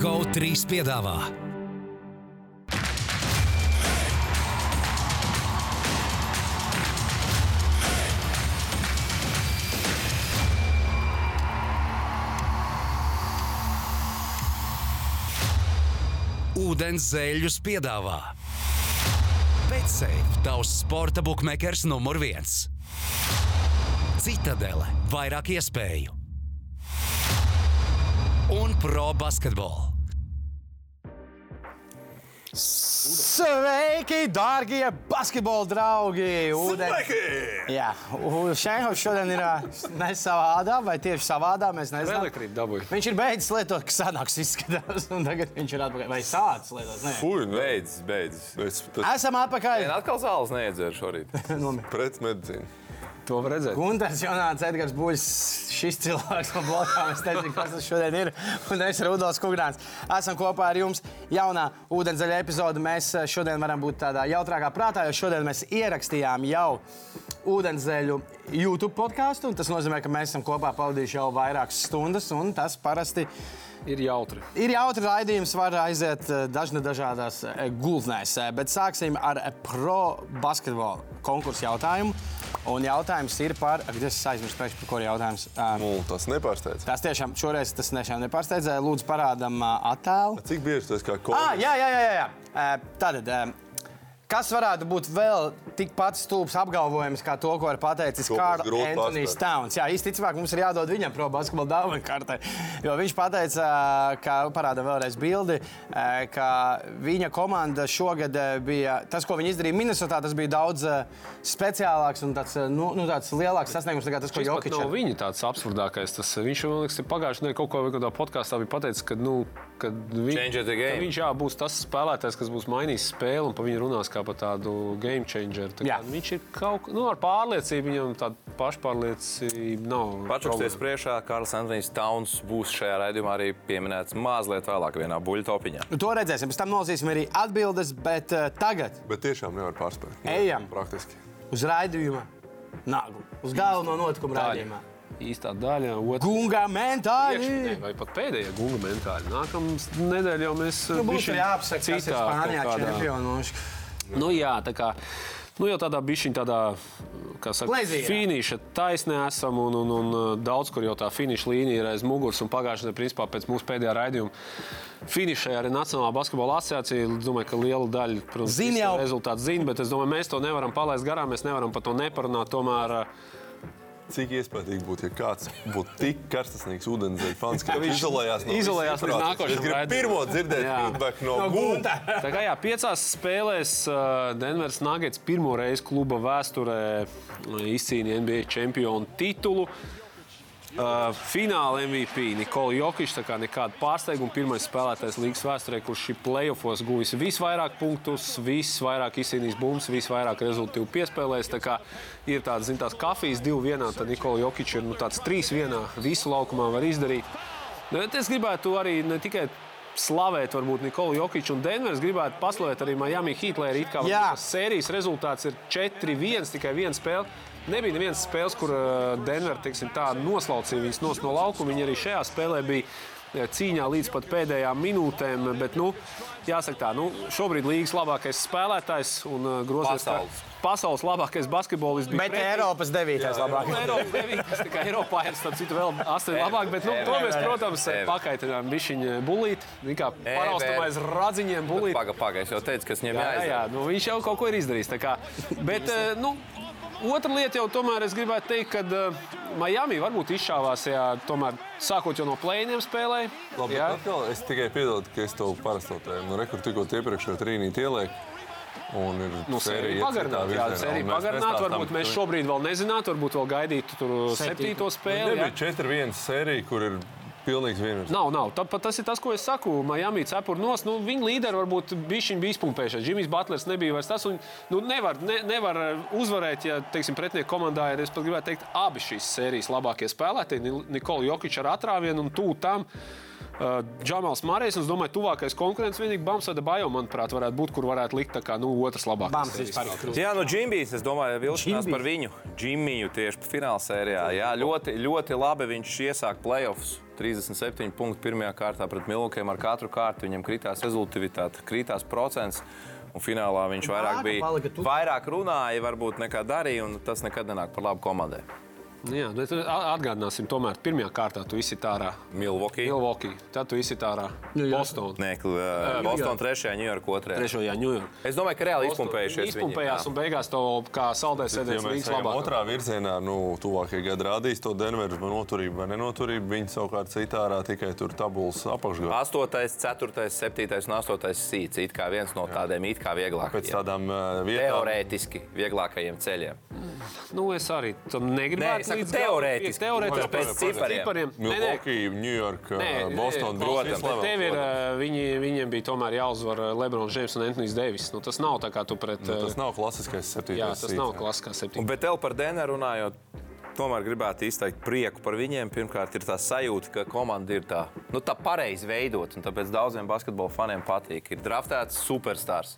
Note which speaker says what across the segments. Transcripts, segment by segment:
Speaker 1: GO3 piedāvā. Ūdens zēļus piedāvā. Betsafe, tavs sporta buklets numur viens. Citadele, vairāk iespēju un pro basketbolu.
Speaker 2: Sveiki, darbie basketbola draugi! Ūdens- Jā, Šenhovs šodien ir ā, ne savādā, vai tieši savādā. Mēs nezinām.
Speaker 3: Elektrību dabūju.
Speaker 2: Viņš ir beidzis lietot, kas sanāks izskatās, un tagad viņš ir atpakaļ. Vai sācis lietot? Nē.
Speaker 4: Fui, beidz, beidz.
Speaker 5: Pēc, pēc
Speaker 2: Esam atpakaļ.
Speaker 4: Nē, atkal zāles neiedzēru šorīt.
Speaker 5: pretmedicīnas.
Speaker 3: To var redzēt.
Speaker 2: Gunārs Jonāts, Edgars Buļs, šis cilvēks no blokām. Es nezinu, kas tas šodien ir. Un es, Rudolf Kungrāns, esam kopā ar jums. Jaunā ūdenzēļa epizode. Mēs eh, šodien varam būt tādā jautrākā prātā, jo šodien mēs ierakstījām jau ūdenzēļu YouTube podkāstu. Tas nozīmē, ka mēs esam kopā pavadījuši jau vairākas stundas, un tas parasti
Speaker 3: Ir jautri.
Speaker 2: Ir jautri raidījums, var aiziet eh, dažna dažādās eh, gultnēs, eh, bet sāksim ar pro basketbolu konkursu jautājumu. Un jautājums ir par, ak, es aizmirsu, par ko ir jautājums. Ā,
Speaker 5: Nu, tas nepārsteidz.
Speaker 2: Tas tiešām šoreiz tas nešām nepārsteidzēja. Lūdzu, parādam ā, attēlu.
Speaker 5: Cik bieži tas kā
Speaker 2: Ah,
Speaker 5: kolēģis?
Speaker 2: jā, jā, jā. jā, jā. Tātad, kas varētu būt vēl tikpat stulbs apgalvojums, kā to, ko ir pateicis Kārlis Antonius. Towns? Jā, īstenībā mums ir jādod viņam pro basketbola dāvana kartē. Jo viņš teica, ka parāda vēlreiz bildi, ā, ka viņa komanda šogad ā, bija tas, ko viņi izdarīja Minnesotā, tas bija daudz speciālāks un tāds, nu, nu, tāds lielāks sasniegums nekā tas, ko Jokic.
Speaker 3: nav viņa tāds absurdākais. Tas, viņš man liekas, pagājušajā nedēļā kaut ko kādā podkāstā bija pateicis, ka, nu, ka vi,
Speaker 4: Change the game.
Speaker 3: ka viņš jā, būs tas spēlētājs, kas būs mainījis spēli un pa viņu runās kā par tādu game changer. Tā kā. Viņš ir kaut kā nu, ar pārliecību, viņam tāda pašpārliecība nav.
Speaker 4: Pačuksties
Speaker 3: problēma.
Speaker 4: priekšā, Karls Antonius Tauns būs šajā raidījumā arī pieminēts mazliet vēlāk vienā buļļu topiņā.
Speaker 2: Nu, to redzēsim. Pēc tam nolasīsim arī atbildes, bet uh, tagad
Speaker 5: Bet tiešām nevar pārspēt. Nu,
Speaker 2: Ejam.
Speaker 5: Praktiski.
Speaker 2: uz raidījuma naglu, uz galveno notikumu raidījumā.
Speaker 3: Īstā daļa, otrā
Speaker 2: Gunga mentāli!
Speaker 3: Priekšnē, vai pat pēdējā gūga mentāli. Nākamā nedēļa jau mēs
Speaker 2: Nu, būs
Speaker 3: bišķiņ
Speaker 2: jāapsaka, kas ir Spānijā čempionos.
Speaker 3: Nu, jā, tā kā. Nu, jau tādā bišķiņā, tādā saka, finiša taisnē esam, un, un, un uh, daudz kur jau tā finiša līnija ir aiz muguras. un Pagājušajā gadā, principā, pēc mūsu pēdējā raidījuma, finišēja arī Nacionālā basketbola asociācija. Es domāju, ka liela daļa, protams,
Speaker 2: Zina jau.
Speaker 3: rezultātu zina, bet es domāju, mēs to nevaram palaist garām, mēs nevaram par to neparunāt. Tomēr, uh,
Speaker 5: Cik iespējams būtu, ja kāds būtu tik karstasnīgs ūdenzēļa fans, ka viņš izolējās no
Speaker 3: izolējās līdz nākošajam
Speaker 5: Es gribu pirmo dzirdēt feedback no,
Speaker 2: No. Gunta.
Speaker 3: Tā kā jā, piecās spēlēs uh, Denveras Nuggets pirmo reizi kluba vēsturē uh, izcīnīja NBA čempionu titulu. Uh, fināla MVP Nikola Jokic, tā kā nekāda pārsteiguma. Pirmais spēlētājs līgas vēsturē, kurš šī playoffos guvis visvairāk punktus, visvairāk izcīnījis bumbas, visvairāk rezultātu piespēlējis. Tā kā ir tādas, zin, tās kafijas divi vienā, tad Nikola Jokic ir nu, tāds trīs vienā, visu laukumā var izdarīt. Nu, es gribētu arī ne tikai slavēt, varbūt Nikolu Jokiču un Denveru. Gribētu paslavēt arī Miami Heat, lai arī kā sērijas rezultāts ir 4-1, tikai viena spēle. Nebija nevienas spēles, kur uh, Denver teiksim, tā noslaucīja viņus no laukuma. Viņi arī šajā spēlē bija uh, cīņā līdz pat pēdējām minūtēm. Bet, nu, jāsaka, tā, nu, šobrīd līgas labākais spēlētājs un uh, grozījums
Speaker 4: Pasaules.
Speaker 3: pasaules labākais basketbolists.
Speaker 2: Bet
Speaker 3: pretī.
Speaker 2: Eiropas devītais
Speaker 3: Nu,
Speaker 2: labāk.
Speaker 3: Eiropa devītais, tā kā Eiropā ir starp citu vēl astoņi labāk, bet nu, to mēs, protams, pakaitinām bišķiņu bulīt. Kā paraustam aiz radziņiem bulīt.
Speaker 4: Pagaidām, paga, es jau teicu, kas viņam
Speaker 3: Jā, jā, jā,
Speaker 4: jāizdara.
Speaker 3: nu, viņš jau kaut ko ir izdarījis. Bet, eh, nu, otra lieta jau tomēr es gribētu teikt, ka uh, Miami varbūt izšāvās, ja tomēr sākot jau no plēniem spēlē.
Speaker 5: Labi,
Speaker 3: Jā.
Speaker 5: atkal, es tikai piedodu, ka es to parastotēju. Nu, rekur tikko iepriekšējā trīnītī ieliek. Un ir
Speaker 3: Nu, sērija pagarināt, jā, sērija pagarināt. Varbūt mēs šobrīd vēl nezinātu, varbūt vēl gaidītu tur septīto spēli. jā.
Speaker 5: Nebija 4-1 sērija, kur ir pilnīgs vienības.
Speaker 3: Nav, nav. Tāpat tas ir tas, ko es saku. Miami cepur nos. Nu, viņa līderi varbūt bija viņa izpumpējušies. Džimijs Butlers nebija vairs tas. Un, nu, nevar, ne, nevar uzvarēt, ja teiksim, pretinieku komandā ir, es pat gribētu teikt, abi šīs sērijas labākie spēlētāji. Ni- Nikola Jokic ar atrāvienu un tūlīt tam. Uh, Džamals Marijs, un es domāju, tuvākais konkurents vienīgi Bamsada Bajo, manuprāt, varētu būt, kur varētu likt tā kā nu, otrs labākais.
Speaker 2: Bams vispār ir krūtis.
Speaker 4: Jā, nu, Džimbijs, es domāju, vilšanās
Speaker 2: Džimbijs.
Speaker 4: par viņu. Džimiju tieši fināla sērijā. Jā, ļoti, ļoti labi viņš iesāka playoffs. 37 punkti pirmajā kārtā pret Milvokiem. Ar katru kārtu viņam kritās rezultātivitāte, kritās procents. Un finālā viņš vairāk bija. Vairāk runāja, varbūt nekā darīja, un tas nekad nenāk par labu komandai.
Speaker 3: Jā, bet atgādināsim, tomēr pirmajā kārtā tu izsit ārā
Speaker 4: Milvoki.
Speaker 3: Milwaukee, tad tu izsit ārā
Speaker 2: Nu, jā.
Speaker 3: Bostonu.
Speaker 4: Nē, Bostonā 3. Ņujorka 2.
Speaker 3: Trešajā Ņujorkā.
Speaker 4: Es domāju, ka reāli izpumpējušies. viņi,
Speaker 3: Izpumpējās
Speaker 4: jā.
Speaker 3: un beigās to kā saldēs
Speaker 5: Ja
Speaker 3: sēdēs
Speaker 5: mēs
Speaker 3: līdz labāk.
Speaker 5: otrā virzienā, nu, tuvākie gadi rādīs to Denveras vai noturību vai nenoturību. Viņi savukārt citārā tikai tur tabulas apakšgalā.
Speaker 4: 8, 4, 7 un 8 sīts. It kā viens no tādiem it kā
Speaker 5: Pēc
Speaker 4: vieglākajiem.
Speaker 5: tādām uh, vietām.
Speaker 4: Teorētiski vieglākajiem ceļiem.
Speaker 3: Nu, es arī tam negribu.
Speaker 4: Saku teorētiski.
Speaker 3: Teorētiski
Speaker 4: Pēc cipariem.
Speaker 3: cipariem. Nē, nē.
Speaker 5: Milwaukee, New York,
Speaker 3: Nē,
Speaker 5: Boston,
Speaker 4: protams.
Speaker 3: Tev ir, ā, viņi, viņiem bija tomēr jāuzvar ā, Lebrons Džeims un Antonius Deivis. Nu, tas nav tā kā tu pret.
Speaker 5: Nu, tas nav klasiskais septītais.
Speaker 3: Jā, tas nav septiņa.
Speaker 4: Un, bet tev par Denveru runājot, tomēr gribētu izteikt prieku par viņiem. Pirmkārt, ir tā sajūta, ka komanda ir tā, nu, tā pareizi veidot, un tāpēc daudziem basketbola faniem patīk. Ir draftēts superstars,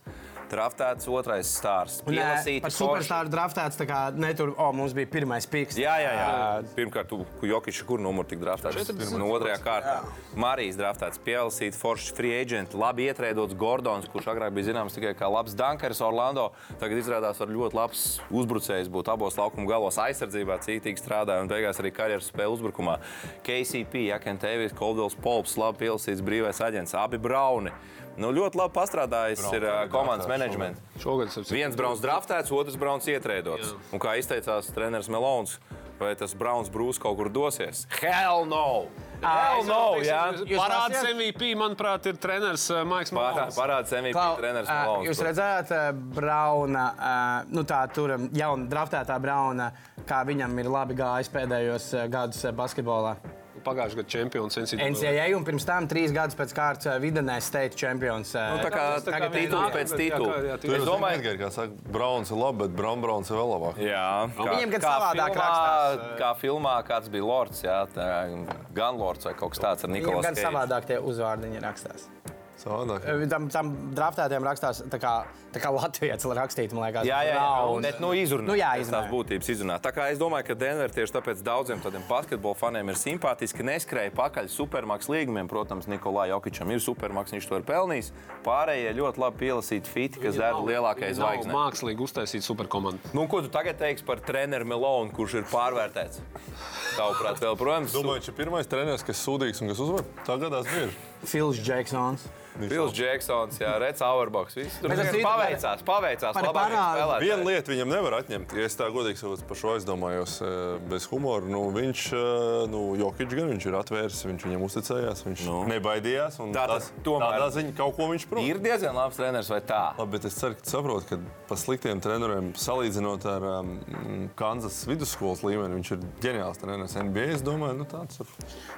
Speaker 4: draftēts otrais
Speaker 2: ē,
Speaker 4: pielasīti
Speaker 2: Par superstāru draftēts, tā kā netur, o, mums bija pirmais piks.
Speaker 4: Jā, jā, jā. Pirmkārt, tu Jokičs, kur numuru tik draftēts? No otrajā kārtā. Marijas draftēts, pielasīt foršs free agent, labi ietrēdots Gordons, kurš agrāk bija zināms tikai kā labs dankers Orlando. Tagad izrādās ar ļoti labs uzbrucējs būt abos laukuma galos aizsardzībā, cītīgi strādāja un beigās arī karjeras spēle uzbrukumā. KCP, Jakentēvis, Koldovs, Polps, labi pielasīts brīvais aģents, abi Brauni. Nu, ļoti labi pastrādājis
Speaker 5: Braun
Speaker 4: ir
Speaker 5: arī
Speaker 4: komandas menedžments.
Speaker 3: Šogad tas ir
Speaker 4: Viens brauns draftēts, otrs brauns ietrēdots. Un kā izteicās treneris Melons, vai tas brauns brūs kaut kur dosies? Hell no! Hell no! Jā.
Speaker 3: Parāds? MVP, manuprāt, ir treneris Maiks Malons.
Speaker 4: Parāds MVP
Speaker 2: Klau,
Speaker 4: treneris Melons.
Speaker 2: Jūs redzējāt, Brauna, nu tā tur jauna draftētā Brauna, kā viņam ir labi gājis pēdējos ā, basketbolā.
Speaker 3: Pagājušajā gadā čempions NCAA.
Speaker 2: Un pirms tam trīs gadus pēc kārtas ā, Videnē state čempions. ā,
Speaker 4: Nu, tā kā
Speaker 3: tā
Speaker 4: tagad
Speaker 3: nākam,
Speaker 4: pēc titula. Es domāju,
Speaker 5: Edgars, kā saka, Browns ir labi, bet Brown Browns ir vēl labāk.
Speaker 4: Jā, kā,
Speaker 2: Viņiem gan savādāk
Speaker 4: filmā,
Speaker 2: rakstās.
Speaker 4: kā filmā, kāds bija Lords, jā, tā, gan Lords vai kaut kas tāds ar
Speaker 2: Viņam
Speaker 4: Nikolasu.
Speaker 2: gan savādāk tie uzvārdiņi rakstās.
Speaker 5: Savādāk.
Speaker 2: Tam, tam draftētiem rakstās tā kā, tā kā Latvijas rakstīts, man liekas.
Speaker 4: Jā, jā, jā.
Speaker 2: Browns.
Speaker 4: Bet, nu, izrunāt,
Speaker 2: Nu, jā,
Speaker 4: pēc tās būtības izrunāt. Tā kā es domāju, ka Denver tieši tāpēc daudziem tādiem basketbola faniem ir simpātiski. Neskrēja pakaļ supermaks līgumiem. Protams, Nikolai Jokičam ir supermaks, viņš to ir pelnījis. Pārējie ļoti labi pielasīti fiti, kas dara lielākais zvaigznes.
Speaker 3: Mākslīgi uztaisīt superkomandu.
Speaker 4: Nu, ko tu tagad teiksi par treneru Melonu, kurš ir pārvērtēts? Tavuprāt, vēl, protams,
Speaker 5: Domāju, ka pirmais treneris, kas sūdīgs un kas uzvar, tā gadās bieži.
Speaker 2: Fils Džeksons.
Speaker 4: Pils Džeksons, jā, Reds Auerbachs. Viss tur
Speaker 2: tas ir-
Speaker 4: paveicās, paveicās. Spēlētājs.
Speaker 5: Vienu lietu viņam nevar atņemt. Ja es tā godīgi sakot, par šo aizdomājos, eh, bez humora. Nu, viņš, eh, nu, Jokic gan viņš ir atvērs, viņš viņam uzticējās, viņš
Speaker 4: Nu.
Speaker 5: nebaidījās. un
Speaker 4: Tā
Speaker 5: tas-
Speaker 4: tomēr-
Speaker 5: tādā ziņā kaut ko viņš prot.
Speaker 4: Ir diezgan labs treneris vai tā?
Speaker 5: Labi, bet es ceru, ka tu saproti, ka par sliktiem treneriem salīdzinot ar um, Kansas vidusskolas līmeni, viņš ir ģeniāls treneris. NBA, es domāju, nu, tāds ir.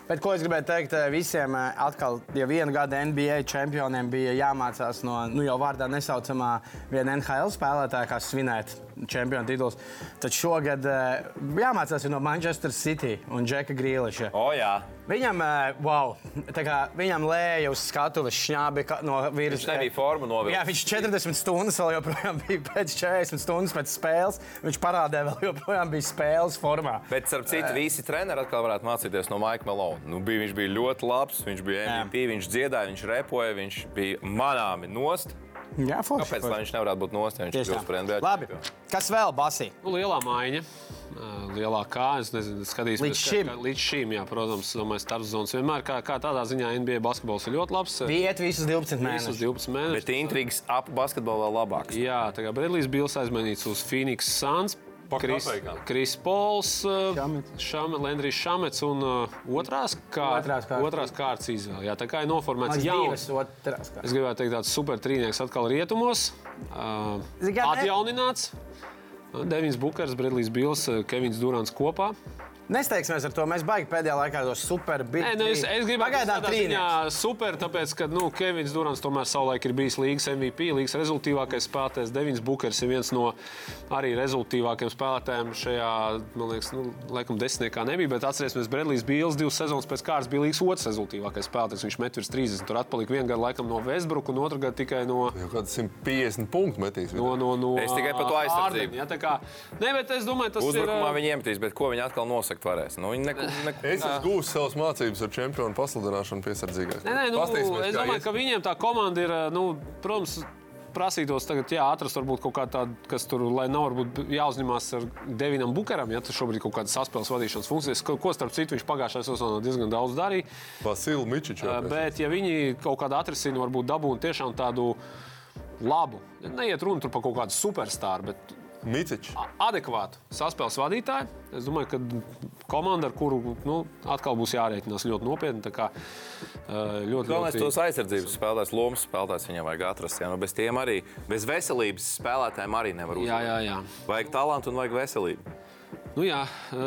Speaker 2: Bet ko es gribēju teikt eh, visiem, atkal, ja vienu gadu NBA čempioniem bija jāmācās no nu, jau vārdā nesaucamā viena NHL spēlētāja, kā svinēt čempionu titulus, tad šogad eh, jāmācās no Manchester City un Džeka Grīliša.
Speaker 4: O, jā.
Speaker 2: Viņam, eh, wow, kā viņam lēja uz skatuves šņābi no virsmas.
Speaker 4: Viņš nebija formu novilcis.
Speaker 2: Jā, viņš 40 stundas vēl joprojām bija pēc 40 stundas pēc spēles. Viņš parādīja, vēl joprojām bija spēles formā.
Speaker 4: Bet, starp citu, visi treneri atkal varētu mācīties no Maika Melona. Nu, bija, viņš bija ļoti labs, viņš bija MVP, viņš dziedāja, viņš repoja, viņš bija manāmi nost.
Speaker 2: Jā, forši.
Speaker 4: Kāpēc lai viņš nevarētu būt nost, ja viņš kļūst par. NBA?
Speaker 2: Labi. Kas vēl, Basī?
Speaker 3: Nu, lielā maiņa, ā, lielā kā. Es nezinu, skatīsimies,
Speaker 2: Līdz šim.
Speaker 3: Kā, kā, līdz šim, jā, protams, domāju, starpzonas vienmēr kā, kā tādā ziņā NBA basketbols ir ļoti labs.
Speaker 2: Iet visus 12
Speaker 3: Visus
Speaker 2: mēnešus.
Speaker 3: 12 mēnešus.
Speaker 4: Bet intrigas ap basketbolu vēl labāks.
Speaker 3: Jā, tā kā Bredlijs Bils aizmainīts uz Phoenix Suns. Kris. Kris Pols,
Speaker 2: Šamets.
Speaker 3: Šame, Lendrijs Šamets un uh, otrās, kā,
Speaker 2: Otrās kārtas.
Speaker 3: otrās kārtas izvēle. Jā, tā kā ir noformēts jauns. Es gribētu teikt, tāds super trīnieks atkal rietumos. Uh, atjaunināts. Devins Bukers, Bredlijs Bils, uh, Kevins Durants kopā.
Speaker 2: Nesteigsimies ar to. Mēs baigi pēdējā laikā to super big.
Speaker 3: Nē, nu es, es
Speaker 2: Pagaidām
Speaker 3: tādā ziņā
Speaker 2: trīnieks.
Speaker 3: super, tāpēc, ka nu, Kevins Durants tomēr savulaik ir bijis līgas MVP, līgas rezultātīvākais spēlētājs. Devins Bukers ir viens no arī rezultātīvākajiem spēlētājiem šajā, man liekas, nu, laikam desmitniekā nebija, bet atcerēsimies, Bredlijs Bīls divas sezonas pēc kārtas bija līgas otrs rezultātīvākais spēlētājs. Viņš met virs 30, tur atpalika vienu gadu laikam no Westbrook un otru gadu tikai no.
Speaker 5: Jau kāds 150 punktu metīs.
Speaker 3: No, no, no
Speaker 4: Es tikai par to aizsardzību.
Speaker 3: Harden, Ja, tā kā, ne, bet es domāju, tas
Speaker 4: Uzbrukumā
Speaker 3: ir.
Speaker 4: viņi iemetīs, bet ko viņi atkal nosaka? Nosakt varēs. Nu, viņi neko, neko,
Speaker 5: Es esmu gūstis savas mācības ar čempionu pasludināšanu piesardzīgāk.
Speaker 3: Nē, nē, nu,
Speaker 5: Paskatīsimies,
Speaker 3: es domāju, ka viņiem tā komanda ir, nu, protams, prasītos tagad, jā, atrast varbūt kaut kā tādu, kas tur, lai nav varbūt jāuzņemās ar Devinam Bukaram, ja tas šobrīd kaut kādas saspēles vadīšanas funkcijas, ko, ko starp citu viņš pagājušajā sezonā diezgan daudz darīja.
Speaker 5: Vasilu Mičiču.
Speaker 3: Bet, ja viņi kaut kādā atrisina, varbūt dabūna tiešām tādu labu, neiet runa tur par kaut kādu superstāru, bet
Speaker 5: Micičs.
Speaker 3: adekvātu saspēles vadītāju. Es domāju, ka komanda, ar kuru nu, atkal būs jārēķinās ļoti nopietni. ļoti,
Speaker 4: Galvenais
Speaker 3: ļoti...
Speaker 4: tos aizsardzības spēlētājs, lomas spēlētājs viņam vajag atrast. Ja? Nu, bez tiem arī, bez veselības spēlētājiem arī nevar
Speaker 3: Jā,
Speaker 4: uzvarēt.
Speaker 3: jā, jā.
Speaker 4: Vajag talantu un vajag veselību.
Speaker 3: Nu, jā,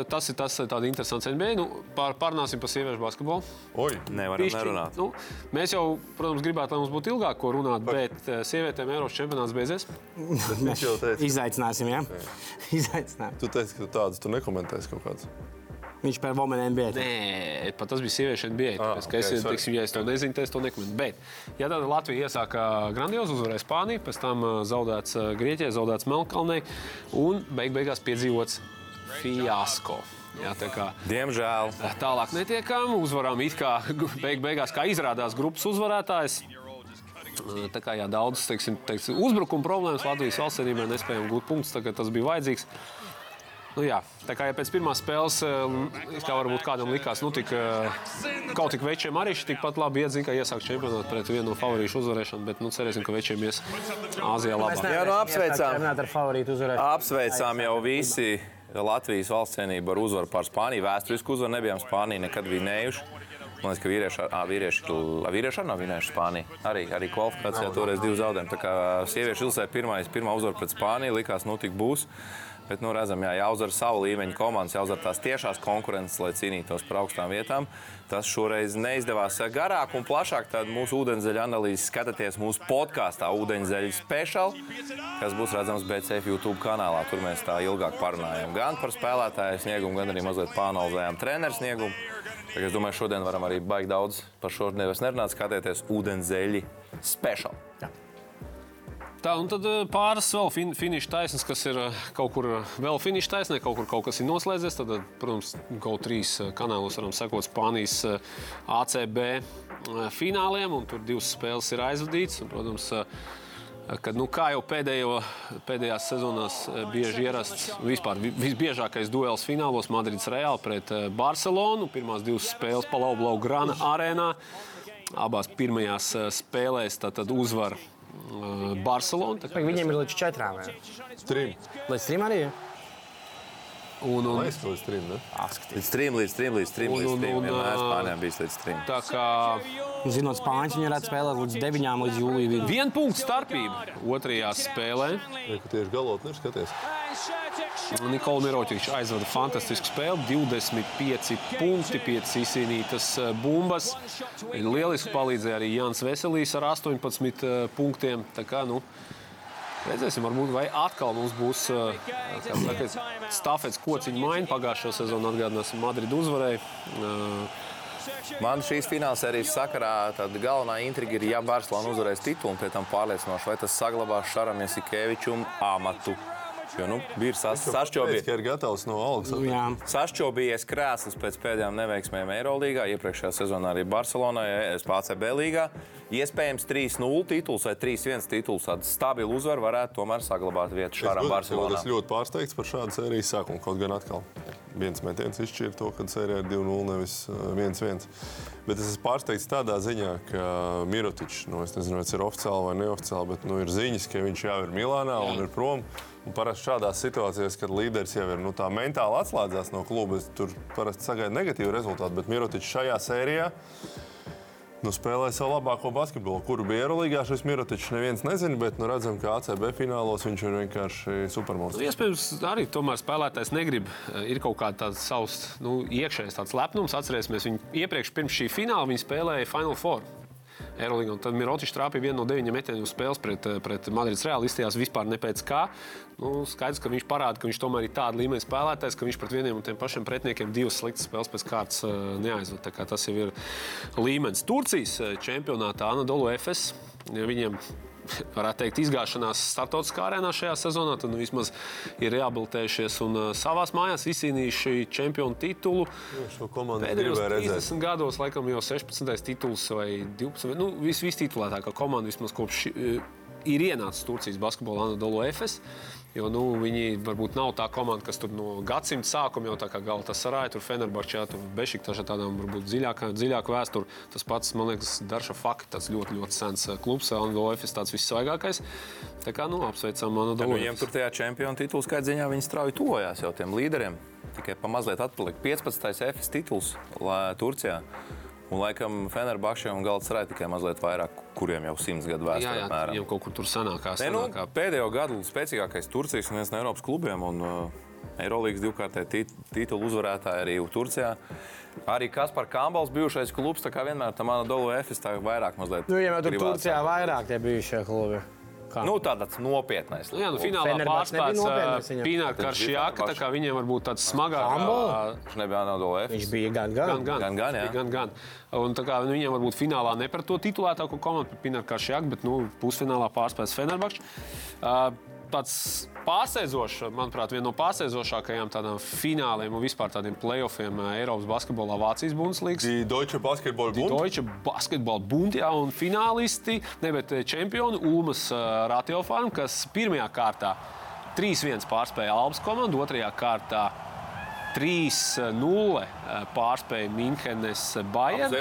Speaker 3: tas ir tas tāds interesants NBA. Nu, pār, pārnāsim par sieviešu basketbolu.
Speaker 5: Oi,
Speaker 4: Nevaram
Speaker 3: Bišķi,
Speaker 4: nerunāt.
Speaker 3: Nu, mēs jau, protams, gribētu, lai mums būtu ilgāk ko runāt, bet eh, sievietēm Eiropas čempionāts beidzies.
Speaker 5: viņš jau teica.
Speaker 2: Izaicināsim, jā. Izaicināsim.
Speaker 5: Tu teici, ka tādus tu nekomentēsi kaut kādus.
Speaker 2: Viņš par Women NBA.
Speaker 3: Nē, pat tas bija sieviešu NBA.
Speaker 5: Ah,
Speaker 3: Tāpēc, ka es,
Speaker 5: ok, sorry.
Speaker 3: teiksim, ja es to nezinu, tad es to nekomentēju. Bet, ja tāda Latvija iesāka grandiozu uzvarēju Spāniju, pēc tam eh, zaudēts eh, Grieķijai, zaudēts Melnkalnei un beig beigās piedzīvots fiasko. Jā, tā kā
Speaker 4: Diemžēl.
Speaker 3: Tālāk netiekam. Uzvarām it kā beig beigās, kā izrādās grupas uzvarētājs. Tā kā jā, daudz teiksim, teiksim, uzbrukuma problēmas Latvijas valstsvenībā nespējām gūt punktus, tagad tas bija vajadzīgs. Nu, jā, tā kā ja pēc pirmās spēles, eh, it kā varbūt kādam likās, nu, tik, eh, kaut tik večiem arī šī tikpat labi iedzina, ka iesākt čempionātu pret vienu no favorīšu uzvarēšanu, bet nu, cerēsim, ka večiem ies Āzijā labāk.
Speaker 4: Jā, nu, apsveicām. Apsveicām jau visi Latvijas valsts cienību ar uzvaru pār Spāniju. Vēsturisku uzvaru nebijām Spāniju nekad vinējuši. Man liekas, ka vīrieši, ā, vīrieši, ā, vīrieši arī nav vinējuši Spāniju. Arī, arī kvalifikācijā toreiz divi zaudējumi. Tā kā sieviešu ilsē pirmais, pirmā uzvara pret Spāniju likās, nu tik būs. Bet, nu, redzam, jā, jāuzvar savu līmeņu komandas, jāuzvar tās tiešās konkurences, lai cīnītos par augstām vietām. Tas šoreiz neizdevās garāk un plašāk. Tad mūsu ūdenzēļa analīzes skatieties mūsu podkāstā Ūdenzēļa speciāli, kas būs redzams BCF YouTube kanālā. Tur mēs tā ilgāk parunājam gan par spēlētāju sniegumu, gan arī mazliet pāranalizējām treneru sniegumu. Kā Es domāju, šodien varam arī baigt daudz par šo nevis nerunāt. Skatieties, ūdenzēļi speciāli.
Speaker 3: Tā, un tad eh, pāris vēl fin finiša taisnes, kas ir eh, kaut kur eh, vēl finiša taisnē, kaut kur kaut kas ir noslēdzies. Tad, protams, GO3 kanālos varam sekot Spānijas ACB fināliem, un tur divas spēles ir aizvadītas. Un, protams, kad, nu, kā jau pēdējo, pēdējās sezonās bieži ierasts, vispār vi- visbiežākais duels finālos Madrids Reāli pret Barcelonu. Pirmās divas spēles Palau Grana arēnā. Abās pirmajās spēlēs tad uzvar Barcelona. Tā
Speaker 2: Viņiem ir līdz četrām.
Speaker 5: Trim.
Speaker 2: Līdz trim arī.
Speaker 3: Un, un,
Speaker 5: ka līdz trim. Ne?
Speaker 4: Līdz trim, līdz trim, līdz trim.
Speaker 3: Un- un- un,
Speaker 4: Vienmēr
Speaker 3: ā,
Speaker 4: Spānijā bijis līdz trim.
Speaker 3: tā kā
Speaker 2: Zinot, spāņi viņi varētu spēlēt līdz deviņām, līdz jūlijam. vidum.
Speaker 3: viena punkta starpība otrajā spēlē.
Speaker 5: Ja, ka tieši galotni ir skaties.
Speaker 3: Nikola Mirotičs aizvada fantastisku spēli. 25 punkti, 5 izcīnītas eh, bumbas. Lieliski palīdzēja arī Jānis Veselīs ar 18 eh, punktiem. Tā kā, nu, Redzēsim, varbūt vai atkal mums būs saka, stafets kociņa maiņa. Pagājušā sezonā atgādināsim, Madrid uzvarēja.
Speaker 4: Man šīs finālsērijas sakarā galvenā intriga ir, ja Barcelona uzvarēs titulu un pēc tam pārliecinoši, vai tas saglabās Šaram Jasikevičam amatu. Jo, nu,
Speaker 5: Tāpēc,
Speaker 4: sašķobījies.
Speaker 5: ka ir gatavs no algas.
Speaker 2: Jā.
Speaker 4: Sašķobījies krēsls pēc pēdējām neveiksmēm Eirolandā, iepriekšējā sezonā arī Barcelonā, SPCB līgā. Iespējams, 3-0 tituls vai 3-1 tituls. Tāda stabila uzvara varētu tomēr saglabāt vietu Šaram
Speaker 5: Es
Speaker 4: Barcelonā.
Speaker 5: esmu ļoti pārsteigts par šādu sērijas sākumu. Kaut gan atkal viens metiens izšķīra to, kad sērijā ir 2-0, nevis uh, 1-1. Bet es esmu pārsteigts tādā ziņā, ka Mirotičs, nu, es nezinu, vai tas ir oficiāli vai neoficiāli, bet nu, ir ziņas, ka viņš jau ir Milānā un ir prom. Parasti šādās situācijās, kad līderis jau ir nu, tā mentāli atslēdzās no kluba, tur parasti sagaidu negatīvu rezultātu. Bet Mirotičs šajā sērijā nu, spēlēja savu labāko basketbolu, kuru bija Eirolandā. Šis Mirotičs neviens nezina, bet nu, redzam, ka ACB finālos viņš ir vienkārši supermonstrs.
Speaker 3: Nu, Iespējams, arī tomēr spēlētājs negrib. Eh, Ir kaut kāds savs nu, iekšējs tāds lepnums. Atcerēsimies, viņi iepriekš pirms šī fināla viņi spēlēja Final Four. Un tad Mirotičs trāpīja vienu no deviņiem metieniem spēles pret, eh, pret Madrides Reāli. Izstājās vispār ne pēc kā. Nu, skaidrs, ka viņš parāda, ka viņš tomēr ir tāds līmenis spēlētājs, ka viņš pret vieniem un tiem pašiem pretiniekiem divas sliktas spēles pēc kārtas eh, neaizved. Kā Tas jau ir līmenis. Turcijas eh, čempionātā Anadolu ja Viņiem varētu teikt, izgāšanās startautiskā arēnā šajā sezonā, tad nu, vismaz ir rehabilitējušies un uh, savās mājās izcīnījuši čempionu titulu.
Speaker 5: Komandu
Speaker 3: Pēdējos
Speaker 5: gribēju redzēt.
Speaker 3: 30 gados, laikam, jau 16. tituls vai 12. Nu, vis, Vistitulētākā komanda vismaz kopš uh, ir ienācis Turcijas basketbola Anadolu Efes. Jo nu, viņi varbūt nav tā komanda, kas tur no gadsimta sākuma jau tā kā galda sarāja, tur Fenerbahčā, tur Bešiktašā tādām varbūt dziļākā, dziļāka vēsture. Tas pats, man liekas, Darša Fakti, tas ļoti, ļoti sens uh, klubs, Anadolu Efes tāds vissvaigākais. Tā kā, nu, apsveicam
Speaker 4: Nu,
Speaker 3: Anadolu
Speaker 4: viņiem
Speaker 3: Efes.
Speaker 4: tur tajā čempionu titulu skaitā ziņā viņi strauji tojās jau tiem līderiem. Tikai pa mazliet atpalika 15. FS tituls Turcijā. Un laikam Fenerbahčē un Galatasaray tikai mazliet vairāk, kuriem jau simts gadu
Speaker 3: Jā,
Speaker 4: vēsture.
Speaker 3: jā,
Speaker 4: apmēram.
Speaker 3: viņiem kaut kur tur sanākā.
Speaker 4: Nē, nu,
Speaker 3: sanākā.
Speaker 4: pēdējo gadu spēcīgākais Turcijas un viens no Eiropas klubiem. Un, uh, Eirolandes divkārtēji tit titulu uzvarētāji arī Turcijā. Arī Kaspars Kambals, bijušais klubs, tā kā vienmēr tam Anadolu Efes tā vairāk mazliet.
Speaker 2: Nu, ja jau tur. Turcijā vairāk tie bijušie klubi. Kā?
Speaker 4: Nu, tāds nopietnais.
Speaker 3: Nu, jā, nu, finālā pārspēlēts
Speaker 4: Tad
Speaker 3: Karšjāka, tā kā viņiem varbūt tāds smagāks.
Speaker 4: Viņš nebija Anadolu Efes.
Speaker 2: Viņš bija gan, gan.
Speaker 3: Gan, gan,
Speaker 4: Gan, gan, jā.
Speaker 3: gan, gan. Un, tā kā, nu, viņiem varbūt finālā ne par to titulētāko komandu, par Pīnāru Karšjāku, bet nu, pusfinālā pārspēlēs Fenerbahču. Uh, tāds pārsteidzošs, manuprāt, viena no pārsteidzošākajām tādām fināliem un vispār tādiem playoffiem uh, Eiropas basketbolā Vācijas Bundeslīgas.
Speaker 5: Die Deutsche Basketball Bund.
Speaker 3: Deutsche Basketball Bund, jā, un finālisti, ne, bet eh, čempioni Ulmas uh, Ratiofarm, kas pirmajā kārtā 3-1 pārspēja Albas komandu, otrajā kārtā 3-0 eh, pārspēja Minhenes Bayern.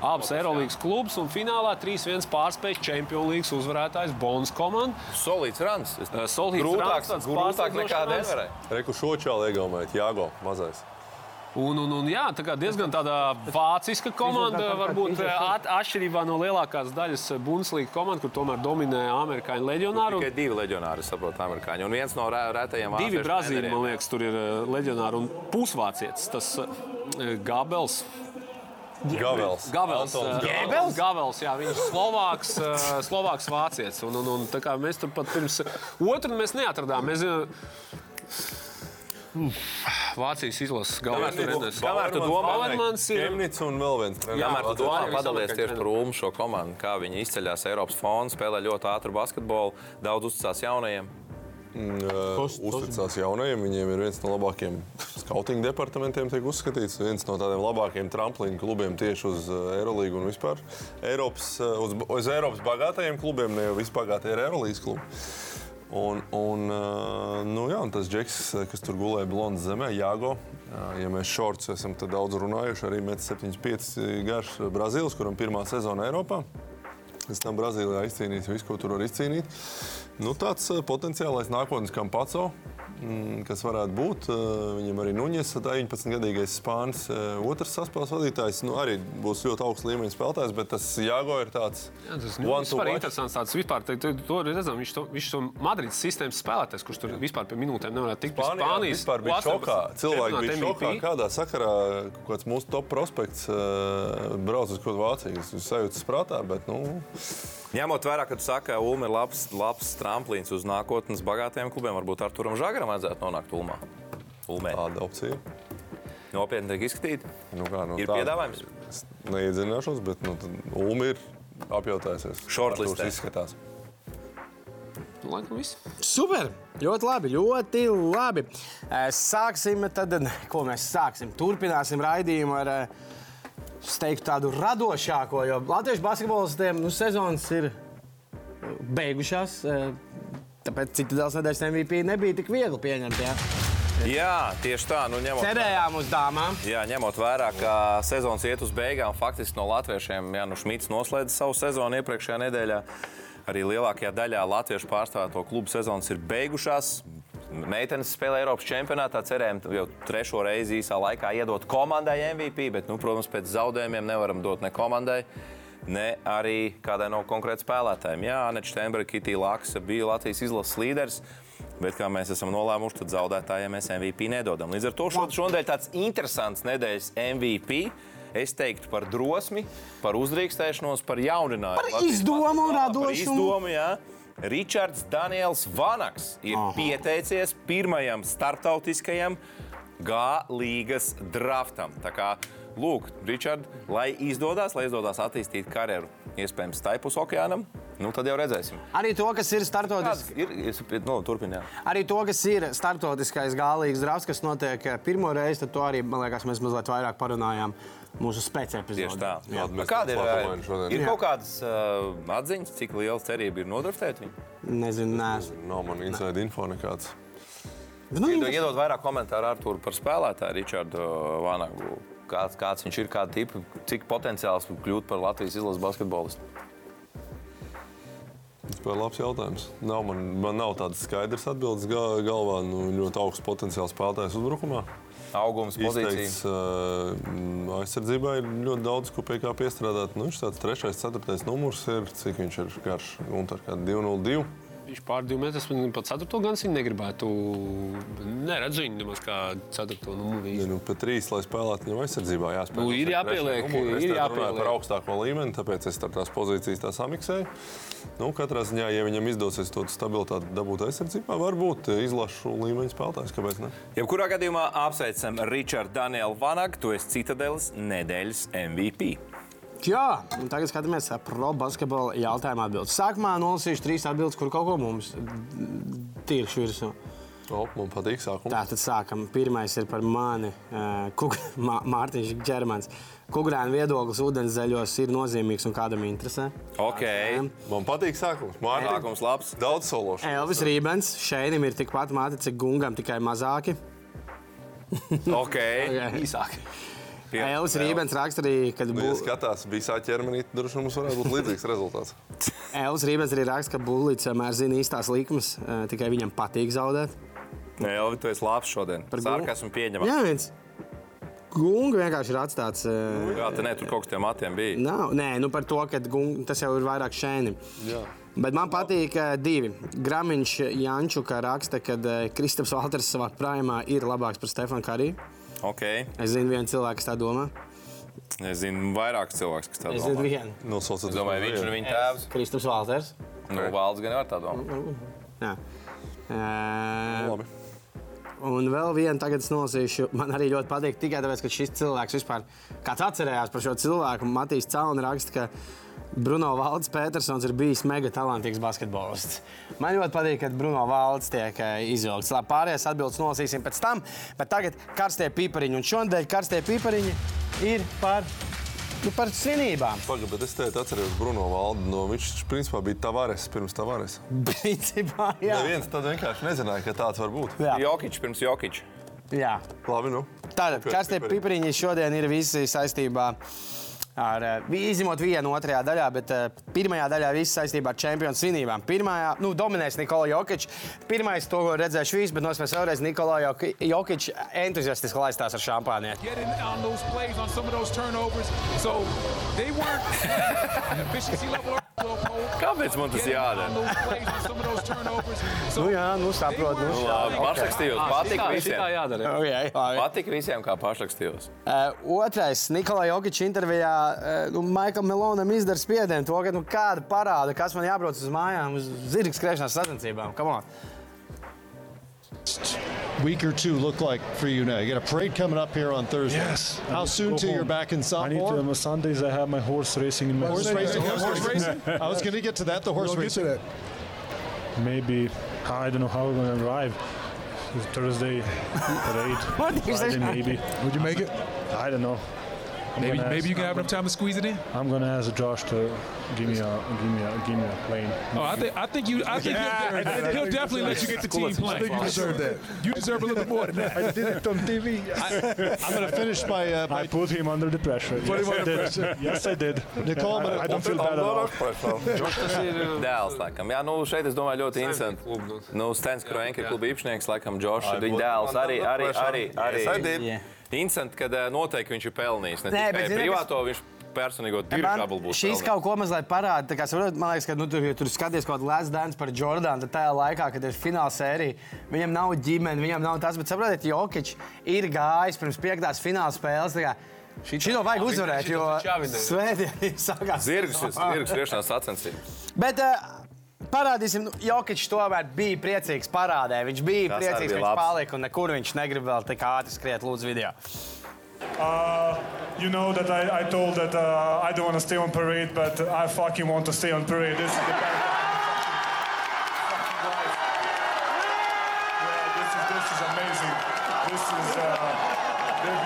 Speaker 4: Abas Eirolandes klubus
Speaker 3: un finālā 3-1 pārspēja Čempionu līnijas uzvarētājs Bonas komanda.
Speaker 4: Solīts runs.
Speaker 3: Eh, solīts
Speaker 4: grūtāks,
Speaker 3: tāds
Speaker 4: grūtāk nekā. Denverē.
Speaker 5: Reku šočāli iegaumēt, Jāgo, mazais.
Speaker 3: Un, un, un, jā, tā kā diezgan tāda vāciska komanda, varbūt eh, at, atšķirībā no lielākās daļas Bundeslīgas komandas, kur tomēr dominē amerikāņu leģionāru.
Speaker 4: Tikai divi leģionāri, saprotu, amerikāņi. Un viens no rē- rētajiem
Speaker 3: Divi
Speaker 4: vāciešu
Speaker 3: brazīļi, man liekas, tur ir eh, leģionāri un pusvācietis. Tas eh, Gabels.
Speaker 5: Gavels.
Speaker 3: Gavels, eh,
Speaker 5: Gavels.
Speaker 3: Gavels jā, viņš ir Slovāks, eh, Slovāks vācietis. Un, un, un, mēs tur pat pirms otru mēs neatradām. Mēs, eh, Vācijas izlases galvenais treneris.
Speaker 4: kamēr tu domā,
Speaker 3: Bauermans ir-
Speaker 5: Kemnits un vēl viens.
Speaker 4: Kamēr tu domā, padalies tieši par. Ulmu šo komandu, kā viņi izceļas Eiropas fondu, spēlē ļoti ātru basketbolu, daudz uzticās jaunajiem.
Speaker 5: Uh, uzticās jaunajiem. Viņiem ir viens no labākajiem skautinga departamentiem, tiek uzskatīts. Viens no tādiem labākajiem tramplīnu klubiem tieši uz uh, Eirolandu un vispār Eiropas, uh, uz, uz Eiropas bagātajiem klubiem, ne jau vispagātie ir Eirolandas klubi. Un, un, uh, nu, jā, un tas džeks, kas tur gulēja blondas zemē, Jāgo. Uh, Ja mēs šorts esam daudz runājuši, arī 1,75 garš Brazīlis, kuram pirmā sezona Eiropā. Pēc tam Brazīlijā izcīnījis visu, ko tur var izcīnīt. Nu, tāds eh, potenciālais nākotnes kampaco, kas varētu būt. eh, Viņam arī Nuņģis, 19-gadīgais spānis, eh, otrs saspēles vadītājs. Nu, arī būs ļoti augsts līmeņa spēlētājs, bet tas Jāgo ir tāds
Speaker 3: Jā, Tas nu, vispār interesants. Tāds, vispār, te, te, to redzam, viņš, to, viņš to Madrides sistēmas spēlētājs, kurš tur vispār pie minūtēm nevarēja tikt
Speaker 5: Spānijā
Speaker 3: Spānijas.
Speaker 5: vispār bija
Speaker 3: U18
Speaker 5: šokā. Cilvēki bija šokā, kādā sakarā kaut kāds mūsu top prospekts uh, brauc uz kaut Vāciju. Es sajūtu prātā, bet nu,
Speaker 4: Ņemot vērā, ka tu saki, ka Ulma ir labs, labs tramplīns uz nākotnes bagātiem klubiem, varbūt ar Turam Žagaram vajadzētu nonākt Ulmā. Ulmē.
Speaker 5: tāda opcija.
Speaker 4: Nopietni tiek izskatīta.
Speaker 5: Nu, kā, nu,
Speaker 4: Ir
Speaker 5: tā-
Speaker 4: piedāvājums?
Speaker 5: Es neiedzināšos, bet nu, Ulma ir apjautājusies.
Speaker 4: Shortlistē.
Speaker 5: Artūrs izskatās.
Speaker 3: Laikam viss.
Speaker 2: Super! Ļoti labi, ļoti labi. Eh, Sāksim, tad, ko mēs sāksim. Turpināsim raidījumu ar, eh, es teiktu, tādu radošāko, jo Latvijas basketbolistiem nu, sezonas ir eh, beigušās. Tāpēc Citadēlas nedēļas MVP nebija tik viegli pieņemt. Jā.
Speaker 4: Jā, tieši tā. Nu, ņemot,
Speaker 2: Cerējām uz dāmām.
Speaker 4: jā, ņemot vērā, ka sezonas iet uz beigām, faktiski no latviešiem Jānis Šmits noslēdz savu sezonu iepriekšējā nedēļā. Arī lielākajā daļā latviešu pārstāvēto klubu sezonas ir beigušās. Meitenes spēlē Eiropas čempionātā. Cerējām jau trešo reizi īsā laikā iedot komandai MVP, bet, nu, protams, pēc zaudējumiem nevaram dot ne komandai, ne arī kādai no konkrētiem spēlētājiem. Jā, Aneča Steinberga, Kitija Laksa bija Latvijas izlases līderis. Bet, kā mēs esam nolēmuši, tad zaudētājiem mēs MVP nedodam. Līdz ar to šo- šodien tāds interesants nedēļas MVP. Es teiktu par drosmi, par uzdrīkstēšanos, par jauninājumu.
Speaker 2: Par izdomu un radošumu.
Speaker 4: Ričards Daniels Vanaks ir Aha. pieteicies pirmajam starptautiskajam G līgas draftam. Tā kā, lūk, Ričard, lai izdodas, lai izdodas attīstīt karjeru, iespējams, Taipus okeānam, Nu, tad jau redzēsim.
Speaker 2: Arī to, kas ir startotis,
Speaker 4: ir? Es, nu, Turpiniet.
Speaker 2: arī to, kas ir startotiskais gālīgs drafts, kas notiek eh, pirmo reizi, tad to arī, man liekas, mēs mazliet vairāk parunājām mūsu
Speaker 4: tā.
Speaker 5: Mēs
Speaker 4: Kāda ir,
Speaker 5: atklātumaini šodien.
Speaker 4: ir
Speaker 2: Jā.
Speaker 4: kaut kādas uh, atziņas, cik liela cerība ir nodraftēt viņu?
Speaker 2: Nezinu, nē.
Speaker 5: Nav man inside info nekāds.
Speaker 2: Nu,
Speaker 4: Iedod, vairāk komentāru Artūru par spēlētāju Ričardu Vanagu. Kāds, kāds viņš ir, kāda tipa, cik potenciāls kļūt par Latvijas izlases basketbolistu?
Speaker 5: Tas bija labs jautājums. Nav, man, man nav tādas skaidras atbildes ga- galvā. Nu, ļoti augsts potenciāls spēlētājs uzbrukumā.
Speaker 4: Augums, pozīcija.
Speaker 5: Izteikts, uh, aizsardzībā ir ļoti daudz, ko pie kā piestrādāt. Nu, viņš tāds trešais, ceturtais numurs ir. Cik viņš ir garš? Un tā kā 202.
Speaker 3: Viņš pār divu metrus, man pat ceturto gan viņa negribētu. Neredzu viņu nemaz kā ceturto numuru.
Speaker 5: Ja, nu, pēc trīs, lai spēlētu viņam aizsardzībā, jāspēlē.
Speaker 3: Nu, ir jāpieliek, ir
Speaker 5: jāpieliek par augstāko līmeni, tāpēc es tās pozīcijas tā samiksēju. Nu, katrā ziņā, ja viņam izdosies to stabilitāti dabūt aizsardzībā, varbūt izlašu līmeņa spēlētājs. Kāpēc ne?
Speaker 4: Jebkurā gadījumā apsveicam Ričardu Danielu Vanagu. Tu esi Citadeles nedēļas MVP.
Speaker 2: Jā, un tagad skatāmies pro basketbola jautājumu atbildības. Sākumā nolasīšu trīs atbildes, kur kaut ko mums tīrši virsū.
Speaker 5: O, man patīk sākums.
Speaker 2: Tā tad sākam. Pirmais ir par mani, Kuk, Mā, Mārtiņš Čermans. Kukurēna viedoklis ūdenszeļos ir nozīmīgs un kādam interesē.
Speaker 4: Ok.
Speaker 5: Man patīk sākums. Mārtiņ,
Speaker 4: Sākums labs.
Speaker 5: Daudz sološu.
Speaker 2: Elvis Rībens. Šeinim ir tikpat mati, cik gungam, tikai mazāki.
Speaker 4: Ok.
Speaker 2: Īsāki.
Speaker 4: Pie-
Speaker 2: Elvis Rībens raksta arī, ka
Speaker 5: Nu, ja
Speaker 2: bu...
Speaker 5: skatās, sāķa ķermenī, tad droši vien mums varētu būt līdzīgs rezultāts.
Speaker 2: Elvis Rībens arī raksta, ka Bullīts vienmēr zina īstās likmes, tikai viņam patīk zaudēt.
Speaker 4: Nē, Elvi, tu esi labs šodien.
Speaker 2: Par
Speaker 4: Sarkasmu pieņemam.
Speaker 2: Jā, viens. Gunga vienkārši ir atstāts. eh,
Speaker 4: Jā, tā nē, tur kaut kas tiem matiem bija.
Speaker 2: Nav, nē, nu par to, ka gung, tas jau ir vairāk šēni.
Speaker 5: Jā.
Speaker 2: Bet man patīk divi. Gramiņš Jančuka raksta, ka Kristaps Valters savā prāmā ir labāks par Stefanu Kariju.
Speaker 4: Ok.
Speaker 2: Es zinu, viens cilvēks kas tā domā.
Speaker 4: Es zinu, vairākus cilvēkus, kas tā
Speaker 2: Es zinu,
Speaker 4: domā.
Speaker 2: vienu.
Speaker 5: Nosauciet,
Speaker 4: Es domāju, viņš ir viņa tēvs.
Speaker 2: Kristaps Valters.
Speaker 4: Nu, valsts gan var tā domāt.
Speaker 2: Jā. Uh,
Speaker 5: Labi.
Speaker 2: un vēl vienu tagad es nolasīšu. Man arī ļoti patīk tikai tāpēc, ka šis cilvēks vispār kāds atcerējās par šo cilvēku. Matīs Calna raksta, ka Bruno Valds Petersons ir bijis mega talantīgs basketbolists. Man ļoti patīk, ka Bruno Valds tiek eh, izvilkts. Labi, pārējās atbildes nolasīsim pēc tam, bet tagad karstie pipariņi. Un šodien karstie pipariņi ir par, nu, par svinībām.
Speaker 5: Pagaid, bet es te atceros Bruno Valdu. No, viņš principā bija Tavares pirms Tavares.
Speaker 2: Principā, jā.
Speaker 5: Neviens tad vienkārši nezināja, ka tāds var būt.
Speaker 2: Jā.
Speaker 4: Jokič pirms Jokič.
Speaker 2: jā.
Speaker 5: Labi, nu.
Speaker 2: Tātad, karstie pipariņi šodien ir visi saistībā ar, eh, izņemot vienu otrajā daļā, bet uh, pirmajā daļā viss saistībā ar čempionu svinībām. Pirmā, nu, dominēs Nikola Jokic. Pirmais, to ko redzēšu visu, bet nospēs vēlreiz Nikola Joki- Jokic entuziastiski laistās ar šampānieti.
Speaker 6: So.
Speaker 4: Kāpēc man tas jādara?
Speaker 2: Nu, jā, nu, saprotu. Nu.
Speaker 6: weren't
Speaker 4: Labi, pašrakstījos. Patīk
Speaker 3: Tā
Speaker 4: visiem.
Speaker 3: jādara.
Speaker 2: Okay, labi.
Speaker 4: Patīk visiem, kā pašrakstījos.
Speaker 2: Uh, otrais, Nikolai Jokic intervijā, Eh, nu, Maikam Melonam izdara spiedienu to, ka nu, kāda parāda, kas man jābrauc uz mājām, uz zirga skrēšanas sacensībām. Come on.
Speaker 7: week or two look like for you now? You got a parade coming up here on Thursday.
Speaker 8: Yes.
Speaker 7: How soon till you're back in
Speaker 8: I need to,
Speaker 7: sophomore?
Speaker 8: on Sundays I have my horse racing in my
Speaker 7: Horse racing.
Speaker 6: Horse racing?
Speaker 7: I was going to get to that. The horse
Speaker 8: We'll get
Speaker 7: racing.
Speaker 8: to that. Maybe I don't know how we're going to arrive. Thursday parade.
Speaker 2: What did you say?
Speaker 8: Friday maybe.
Speaker 6: Would you make it?
Speaker 8: I don't know. I'm
Speaker 6: Maybe
Speaker 8: gonna
Speaker 6: maybe
Speaker 8: ask-
Speaker 6: you can have enough time to squeeze it in.
Speaker 8: I'm gonna ask Josh to give me a give me a give me a plane.
Speaker 6: Oh, I think I think you. I think he'll, he'll definitely let you get the team playing.
Speaker 8: think you deserve
Speaker 6: that. You deserve a little bit more than that.
Speaker 8: I did it on TV.
Speaker 7: I'm going to finish by, uh, by
Speaker 8: I put him under the pressure. yes, I did. Yes, I did.
Speaker 7: Nicole, I'm
Speaker 8: I don't feel bad at all.
Speaker 3: Tas ir
Speaker 4: Dēls, laikam. Jā, nu šeit es domāju ļoti interesanti.
Speaker 3: klubu.
Speaker 4: Nu, Stens Kroenke kluba īpašnieks, laikam, Džošs, viņa dēls arī, arī, arī, arī.
Speaker 2: Yeah.
Speaker 4: Interesanti, ka ē, noteikti viņš ir pelnījis. Ne
Speaker 2: Nē,
Speaker 4: tikai
Speaker 2: bet zini,
Speaker 4: privāto, viņš personīgo
Speaker 2: Man
Speaker 4: dirižablu būs.
Speaker 2: šīs
Speaker 4: pelnījis.
Speaker 2: kaut ko mazliet parāda. Kā, saprot, man liekas, ka nu, tur, ja tur skaties kaut kādu lēsu dēļu par Jordānu. Tad tajā laikā, kad ir fināla sērija, viņam nav ģimene, viņam nav tas. Bet saprotiet, Jokic ir gājis pirms piektās fināla spēles. kā Šito vajag uzvarēt, jo svētdien sākās.
Speaker 4: Zirgs, zirgs skriešanās sacensības.
Speaker 2: Bet uh, parādīsim, nu, Jokic tomēr bija priecīgs parādē. Viņš bija
Speaker 4: Tas
Speaker 2: priecīgs,
Speaker 4: bija
Speaker 2: ka viņš
Speaker 4: labs.
Speaker 2: palika un nekur viņš negrib vēl tik ātri skriet. Lūdzu, video.
Speaker 9: Uh,
Speaker 8: you know that I, I told that uh, I don't want to stay on parade, but I fucking want to stay on parade. This is the best. fucking life. Yeah, this is this is amazing. This is uh,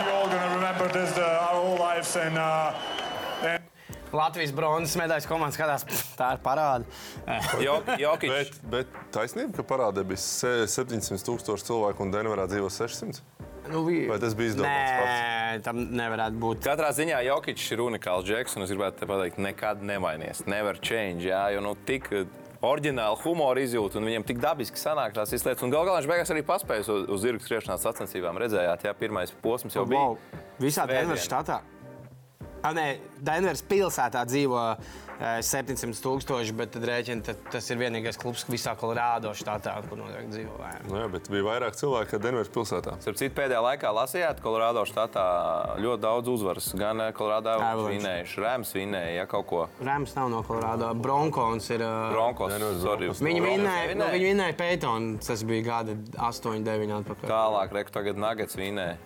Speaker 8: we all gonna remember this the, our whole lives and. Uh, and
Speaker 2: Latvijas bronzas medaļas komandas skatās, tā ir parāda.
Speaker 4: Jok- Jokic.
Speaker 5: Bet, bet taisnība, ka parādē bija se- 700 tūkstoši cilvēku un Denverā dzīvo 600.
Speaker 2: Nu, vi...
Speaker 5: Vai tas bija izdomāts
Speaker 2: Nē, tam nevarētu būt.
Speaker 4: Katrā ziņā Jokic ir unikāls džeks, un es gribētu te pateikt, nekad nemainīsies. Never change. Jā, jo nu, tik oriģināli humoru izjūta un viņam tik dabiski sanāk tās visas lietas. Un gal galā viņš beigās arī paspēja uz, uz zirga skriešanās sacensībām. Redzējāt, jā, pirmais posms jau bija.
Speaker 2: Wow. Visā. Denveras štatā. A, nē, Denveras pilsētā dzīvo eh, 700 tūkstoši, bet rēķina, tad tas ir vienīgais klubs visā Kolorādo štatā, kur noteikti dzīvo. jā.
Speaker 5: Nu, jā, bet bija vairāk cilvēku kā Denveras pilsētā.
Speaker 4: Starp citu, pēdējā laikā lasījāt, ka Kolorādo štatā ļoti daudz uzvaras. Gan Kolorādo
Speaker 2: Avalanche.
Speaker 4: vinējuši, Rēms vinēja, ja kaut ko.
Speaker 2: Rēms nav no Kolorādo. Bronkons ir.
Speaker 4: Bronkos. Sorry,
Speaker 5: Broncos.
Speaker 2: Viņi vinnēja, nu, viņi vinnēja Pētonu. Tas bija gada 8, 9 atpakaļ.
Speaker 4: Tālāk, reku tagad Nuggets vinēja.